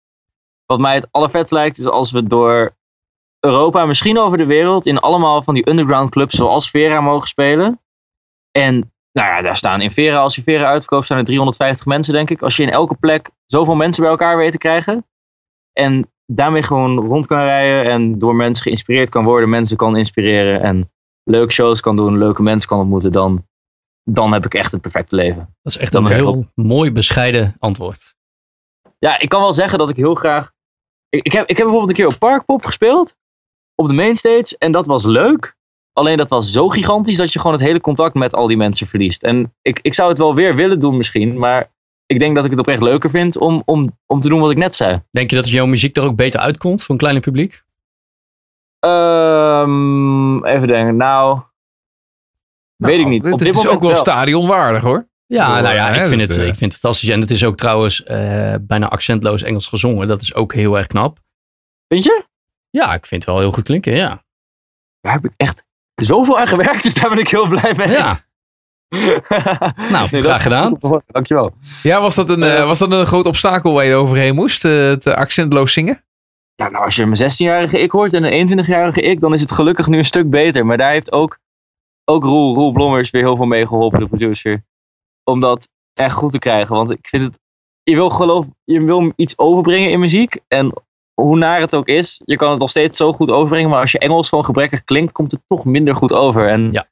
Wat mij het allervetst lijkt is als we door Europa, misschien over de wereld, in allemaal van die underground clubs zoals Vera mogen spelen. En nou ja, daar staan in Vera, als je Vera uitkoopt, staan er 350 mensen denk ik. Als je in elke plek zoveel mensen bij elkaar weet te krijgen. En daarmee gewoon rond kan rijden en door mensen geïnspireerd kan worden, mensen kan inspireren en leuke shows kan doen, leuke mensen kan ontmoeten, dan, dan heb ik echt het perfecte leven. Dat is echt Dan een heel mooi bescheiden antwoord. Ja, ik kan wel zeggen dat ik heel graag. Ik, ik, heb, ik heb bijvoorbeeld een keer op Parkpop gespeeld. Op de mainstage. En dat was leuk. Alleen dat was zo gigantisch dat je gewoon het hele contact met al die mensen verliest. En ik, ik zou het wel weer willen doen misschien. Maar ik denk dat ik het oprecht leuker vind om, om, om te doen wat ik net zei. Denk je dat jouw muziek er ook beter uitkomt voor een kleiner publiek? Ehm, even denken. Nou, weet ik niet. Het Op dit is moment ook wel stadionwaardig hoor. Ja, nou ja, hè, ik vind, het, eh, ik vind het fantastisch. En het is ook trouwens eh, bijna accentloos Engels gezongen. Dat is ook heel erg knap. Vind je? Ja, ik vind het wel heel goed klinken, ja. Daar heb ik echt zoveel aan gewerkt, dus daar ben ik heel blij mee. Ja, nou, Nee, graag gedaan. Dankjewel. Ja, was dat een, eh, was dat een groot obstakel waar je overheen moest? eh, het accentloos zingen? Ja, nou, als je mijn 16-jarige ik hoort en een 21-jarige ik, dan is het gelukkig nu een stuk beter. Maar daar heeft ook, ook Roel, Roel Blommers weer heel veel mee geholpen, de producer. Om dat echt goed te krijgen. Want ik vind het, je wil geloof, je wil iets overbrengen in muziek. En hoe naar het ook is, je kan het nog steeds zo goed overbrengen. Maar als je Engels gewoon gebrekkig klinkt, komt het toch minder goed over. En Ja.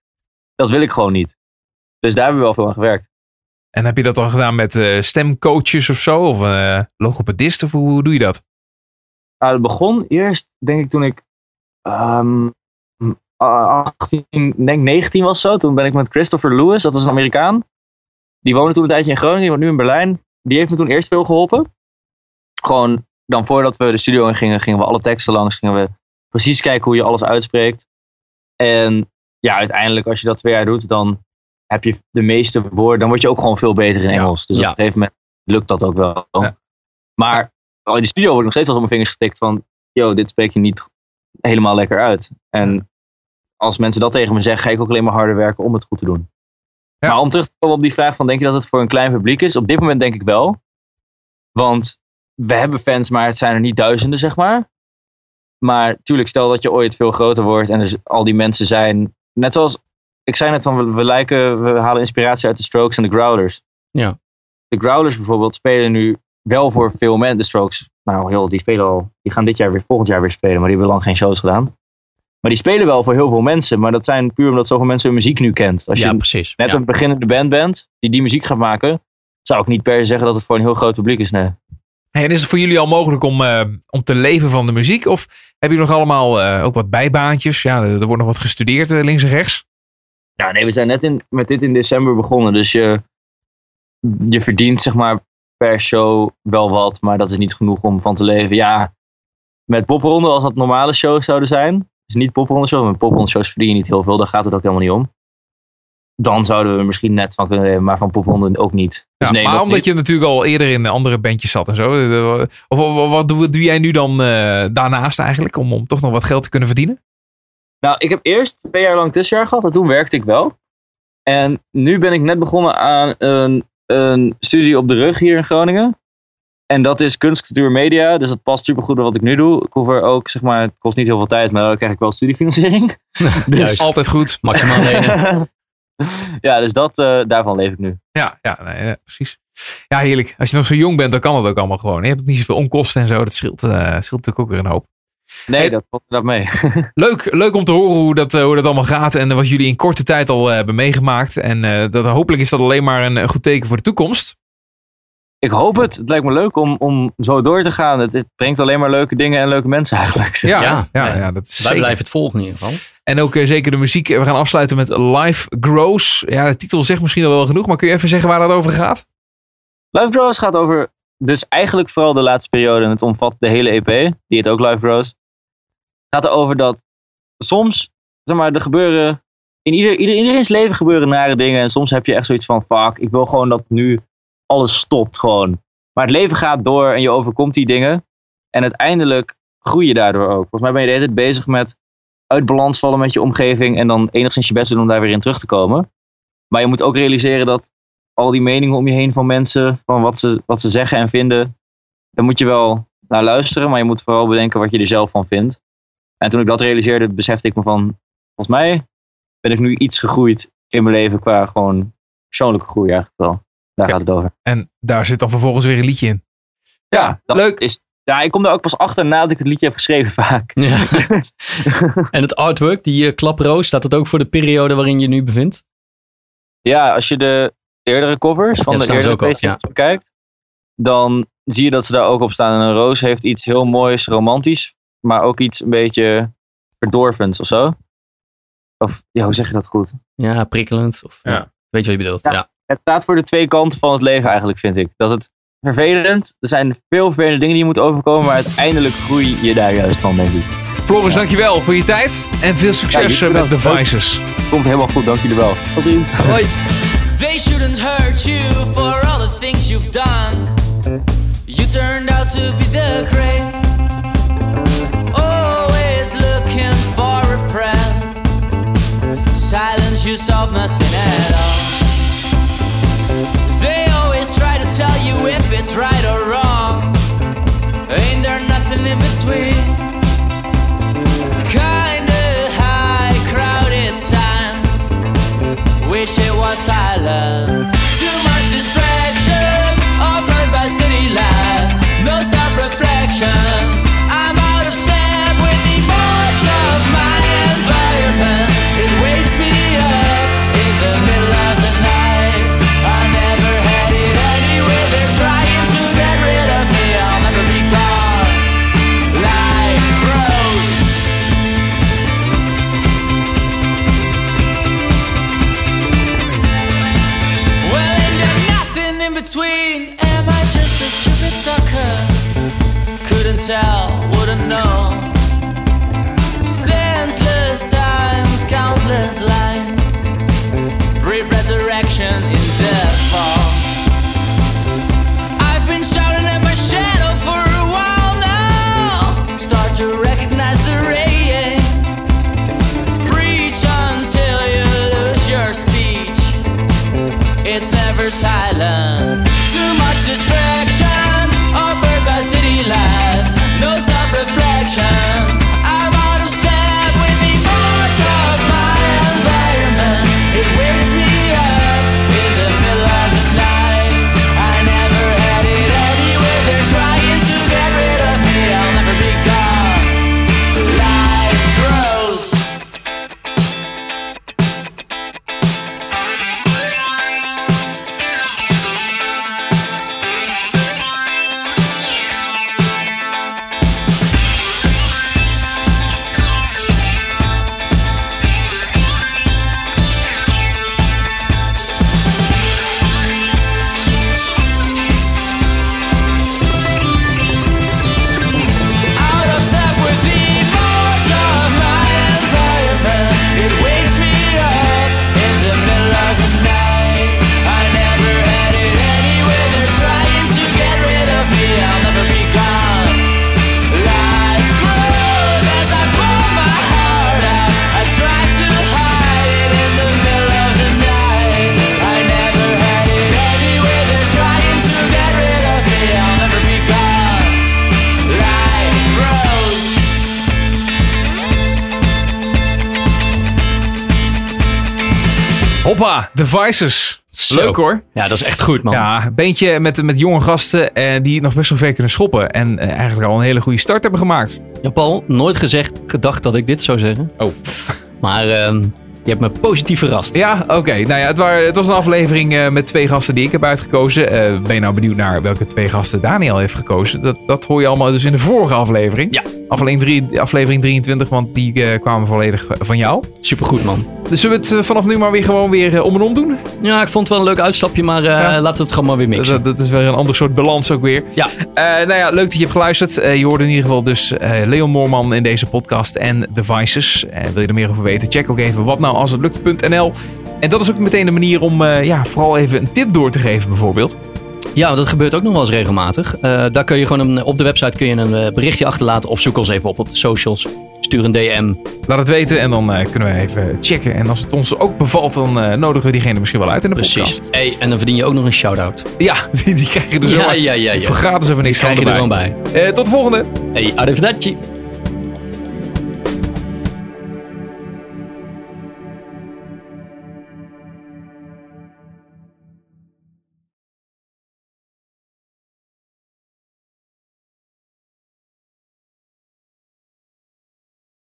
dat wil ik gewoon niet. Dus daar hebben we wel veel aan gewerkt. En heb je dat dan gedaan met eh, stemcoaches of zo? Of eh logopedist? Of hoe, hoe doe je dat? Nou, het begon eerst, denk ik, toen ik ehm 18, denk 19 was zo. Toen ben ik met Christopher Lewis, dat is een Amerikaan. Die woonde toen een tijdje in Groningen, die woont nu in Berlijn. Die heeft me toen eerst veel geholpen. Gewoon, dan voordat we de studio in gingen, gingen we alle teksten langs. Gingen we precies kijken hoe je alles uitspreekt. En ja, uiteindelijk als je dat twee jaar doet, dan heb je de meeste woorden. Dan word je ook gewoon veel beter in Ja, Engels. Dus ja. op een gegeven moment lukt dat ook wel. Ja. Maar in de studio word ik nog steeds als op mijn vingers getikt van, yo, dit spreek je niet helemaal lekker uit. En als mensen dat tegen me zeggen, ga ik ook alleen maar harder werken om het goed te doen. Ja. Maar om terug te komen op die vraag van, denk je dat het voor een klein publiek is? Op dit moment denk ik wel. Want we hebben fans, maar het zijn er niet duizenden, zeg maar. Maar tuurlijk, stel dat je ooit veel groter wordt en z- al die mensen zijn. Net zoals, ik zei net van, we, we lijken, we halen inspiratie uit de Strokes en de Growlers. Ja. De Growlers bijvoorbeeld spelen nu wel voor veel mensen. De Strokes, nou heel, die spelen al, die gaan dit jaar weer, volgend jaar weer spelen, maar die hebben lang geen shows gedaan. Maar die spelen wel voor heel veel mensen, maar dat zijn puur omdat zoveel mensen hun muziek nu kent. Als je Ja, precies. net Ja. een beginnende band bent die die muziek gaat maken, zou ik niet per se zeggen dat het voor een heel groot publiek is. Nee. Hey, en is het voor jullie al mogelijk om, eh, om te leven van de muziek? Of heb je nog allemaal eh, ook wat bijbaantjes? Ja, er, er wordt nog wat gestudeerd eh, links en rechts. Ja, nee, we zijn net in, met dit in december begonnen. Dus je, je verdient zeg maar per show wel wat, maar dat is niet genoeg om van te leven. Ja, met popronde, als dat normale shows zouden zijn, dus niet popronde shows, met popronde shows verdien je niet heel veel, daar gaat het ook helemaal niet om. Dan zouden we misschien net van kunnen leven, maar van popronde ook niet. Dus Ja, nee, maar omdat niet. je natuurlijk al eerder in andere bandjes zat en zo. eh, Of, of- wat doe, doe jij nu dan eh, daarnaast eigenlijk? Om, om toch nog wat geld te kunnen verdienen? Nou, ik heb eerst twee jaar lang tussenjaar gehad en toen werkte ik wel. En nu ben ik net begonnen aan een, een studie op de rug hier in Groningen. En dat is kunst, cultuur, media. Dus dat past supergoed bij wat ik nu doe. Ik hoef er ook, zeg maar, het kost niet heel veel tijd, maar dan krijg ik wel studiefinanciering. Dus, Juist. Altijd goed. Maximaal lenen. ja, dus dat, eh, daarvan leef ik nu. Ja, ja, nee, ja, precies. Ja, heerlijk. Als je nog zo jong bent, dan kan dat ook allemaal gewoon. Je hebt niet zoveel onkosten en zo. Dat scheelt, eh, scheelt natuurlijk ook weer een hoop. Nee, Hey. dat valt dat mee. Leuk, leuk om te horen hoe dat, eh, hoe dat allemaal gaat. En wat jullie in korte tijd al hebben meegemaakt. En dat, hopelijk is dat alleen maar een, een goed teken voor de toekomst. Ik hoop het. Het lijkt me leuk om, om zo door te gaan. Het, het brengt alleen maar leuke dingen en leuke mensen eigenlijk. Ja, ja, Ja, dat is Wij zeker. blijven het volgen in ieder geval. En ook eh, zeker de muziek. We gaan afsluiten met Life Grows. Ja, de titel zegt misschien al wel genoeg. Maar kun je even zeggen waar dat over gaat? Live Grows gaat over, dus eigenlijk vooral de laatste periode. En het omvat de hele EP, die het ook Live Grows. Het gaat erover dat soms, zeg maar, er gebeuren, in ieder, ieder, iedereen's leven gebeuren nare dingen. En soms heb je echt zoiets van, fuck, ik wil gewoon dat nu alles stopt gewoon. Maar het leven gaat door en je overkomt die dingen. En uiteindelijk groei je daardoor ook. Volgens mij ben je de hele tijd bezig met uit balans vallen met je omgeving. En dan enigszins je best doen om daar weer in terug te komen. Maar je moet ook realiseren dat al die meningen om je heen van mensen, van wat ze, wat ze zeggen en vinden, daar moet je wel naar luisteren, maar je moet vooral bedenken wat je er zelf van vindt. En toen ik dat realiseerde, besefte ik me van, volgens mij ben ik nu iets gegroeid in mijn leven qua gewoon persoonlijke groei eigenlijk wel. Daar gaat het over. En daar zit dan vervolgens weer een liedje in. Ja, dat leuk. Is, ja, ik kom daar ook pas achter nadat ik het liedje heb geschreven vaak. Ja. en het artwork, die uh, klaproos, staat dat ook voor de periode waarin je nu bevindt? Ja, als je de eerdere covers van Ja, de eerdere ja. PC's bekijkt, dan zie je dat ze daar ook op staan. En een roos heeft iets heel moois, romantisch, maar ook iets een beetje verdorvends of zo. Of, ja, hoe zeg je dat goed? Ja, prikkelend. Of, Ja. ja. Weet je wat je bedoelt? Ja. Het staat voor de twee kanten van het leven eigenlijk, vind ik. Dat het vervelend, er zijn veel vervelende dingen die je moet overkomen, maar uiteindelijk groei je daar juist van, denk ik. Floris, dankjewel voor je tijd. En veel succes Ja, eh, met Devices. Komt helemaal goed, dank jullie wel. Tot ziens. Hoi. They shouldn't hurt you for all the things you've done. You turned out to be the great. Always looking for a friend. Silence, you solve nothing it's right or wrong. Ain't there nothing in between? Devices. Zo. Leuk hoor. Ja, dat is echt goed, man. Ja, een beentje met, met jonge gasten eh, die nog best wel ver kunnen schoppen. En eh, eigenlijk al een hele goede start hebben gemaakt. Ja, Paul, nooit gezegd, gedacht dat ik dit zou zeggen. Oh. Maar ehm, je hebt me positief verrast. Ja, oké. Nou ja, het, waren, het was een aflevering eh, met twee gasten die ik heb uitgekozen. Eh, ben je nou benieuwd naar welke twee gasten Daniel heeft gekozen? Dat, dat hoor je allemaal dus in de vorige aflevering. Ja. Aflevering, drie, aflevering 23, want die eh, kwamen volledig van jou. Supergoed, man. Dus zullen we het vanaf nu maar weer gewoon weer om en om doen? Ja, ik vond het wel een leuk uitstapje, maar Ja. laten we het gewoon maar weer mixen. Dat, dat is weer een ander soort balans ook weer. Ja. Nou ja, leuk dat je hebt geluisterd. Je hoorde in ieder geval dus Leon Moorman in deze podcast en Devices. Wil je er meer over weten? Check ook even wat nou als het lukt.nl. En dat is ook meteen de manier om eh, ja, vooral even een tip door te geven bijvoorbeeld. Ja, dat gebeurt ook nog wel eens regelmatig. Eh, daar kun je gewoon een, op de website kun je een eh, berichtje achterlaten of zoek ons even op op de socials. Stuur een DM. Laat het weten en dan kunnen we even checken. En als het ons ook bevalt, dan nodigen we diegene misschien wel uit in de Precies. podcast. Hey, en dan verdien je ook nog een shout-out. Ja, die, die krijg je er zo Ja, ja, ja. ja. Voor gratis even niks Die krijg je er gewoon gewoon bij. Tot de volgende! Hey, arrivederci.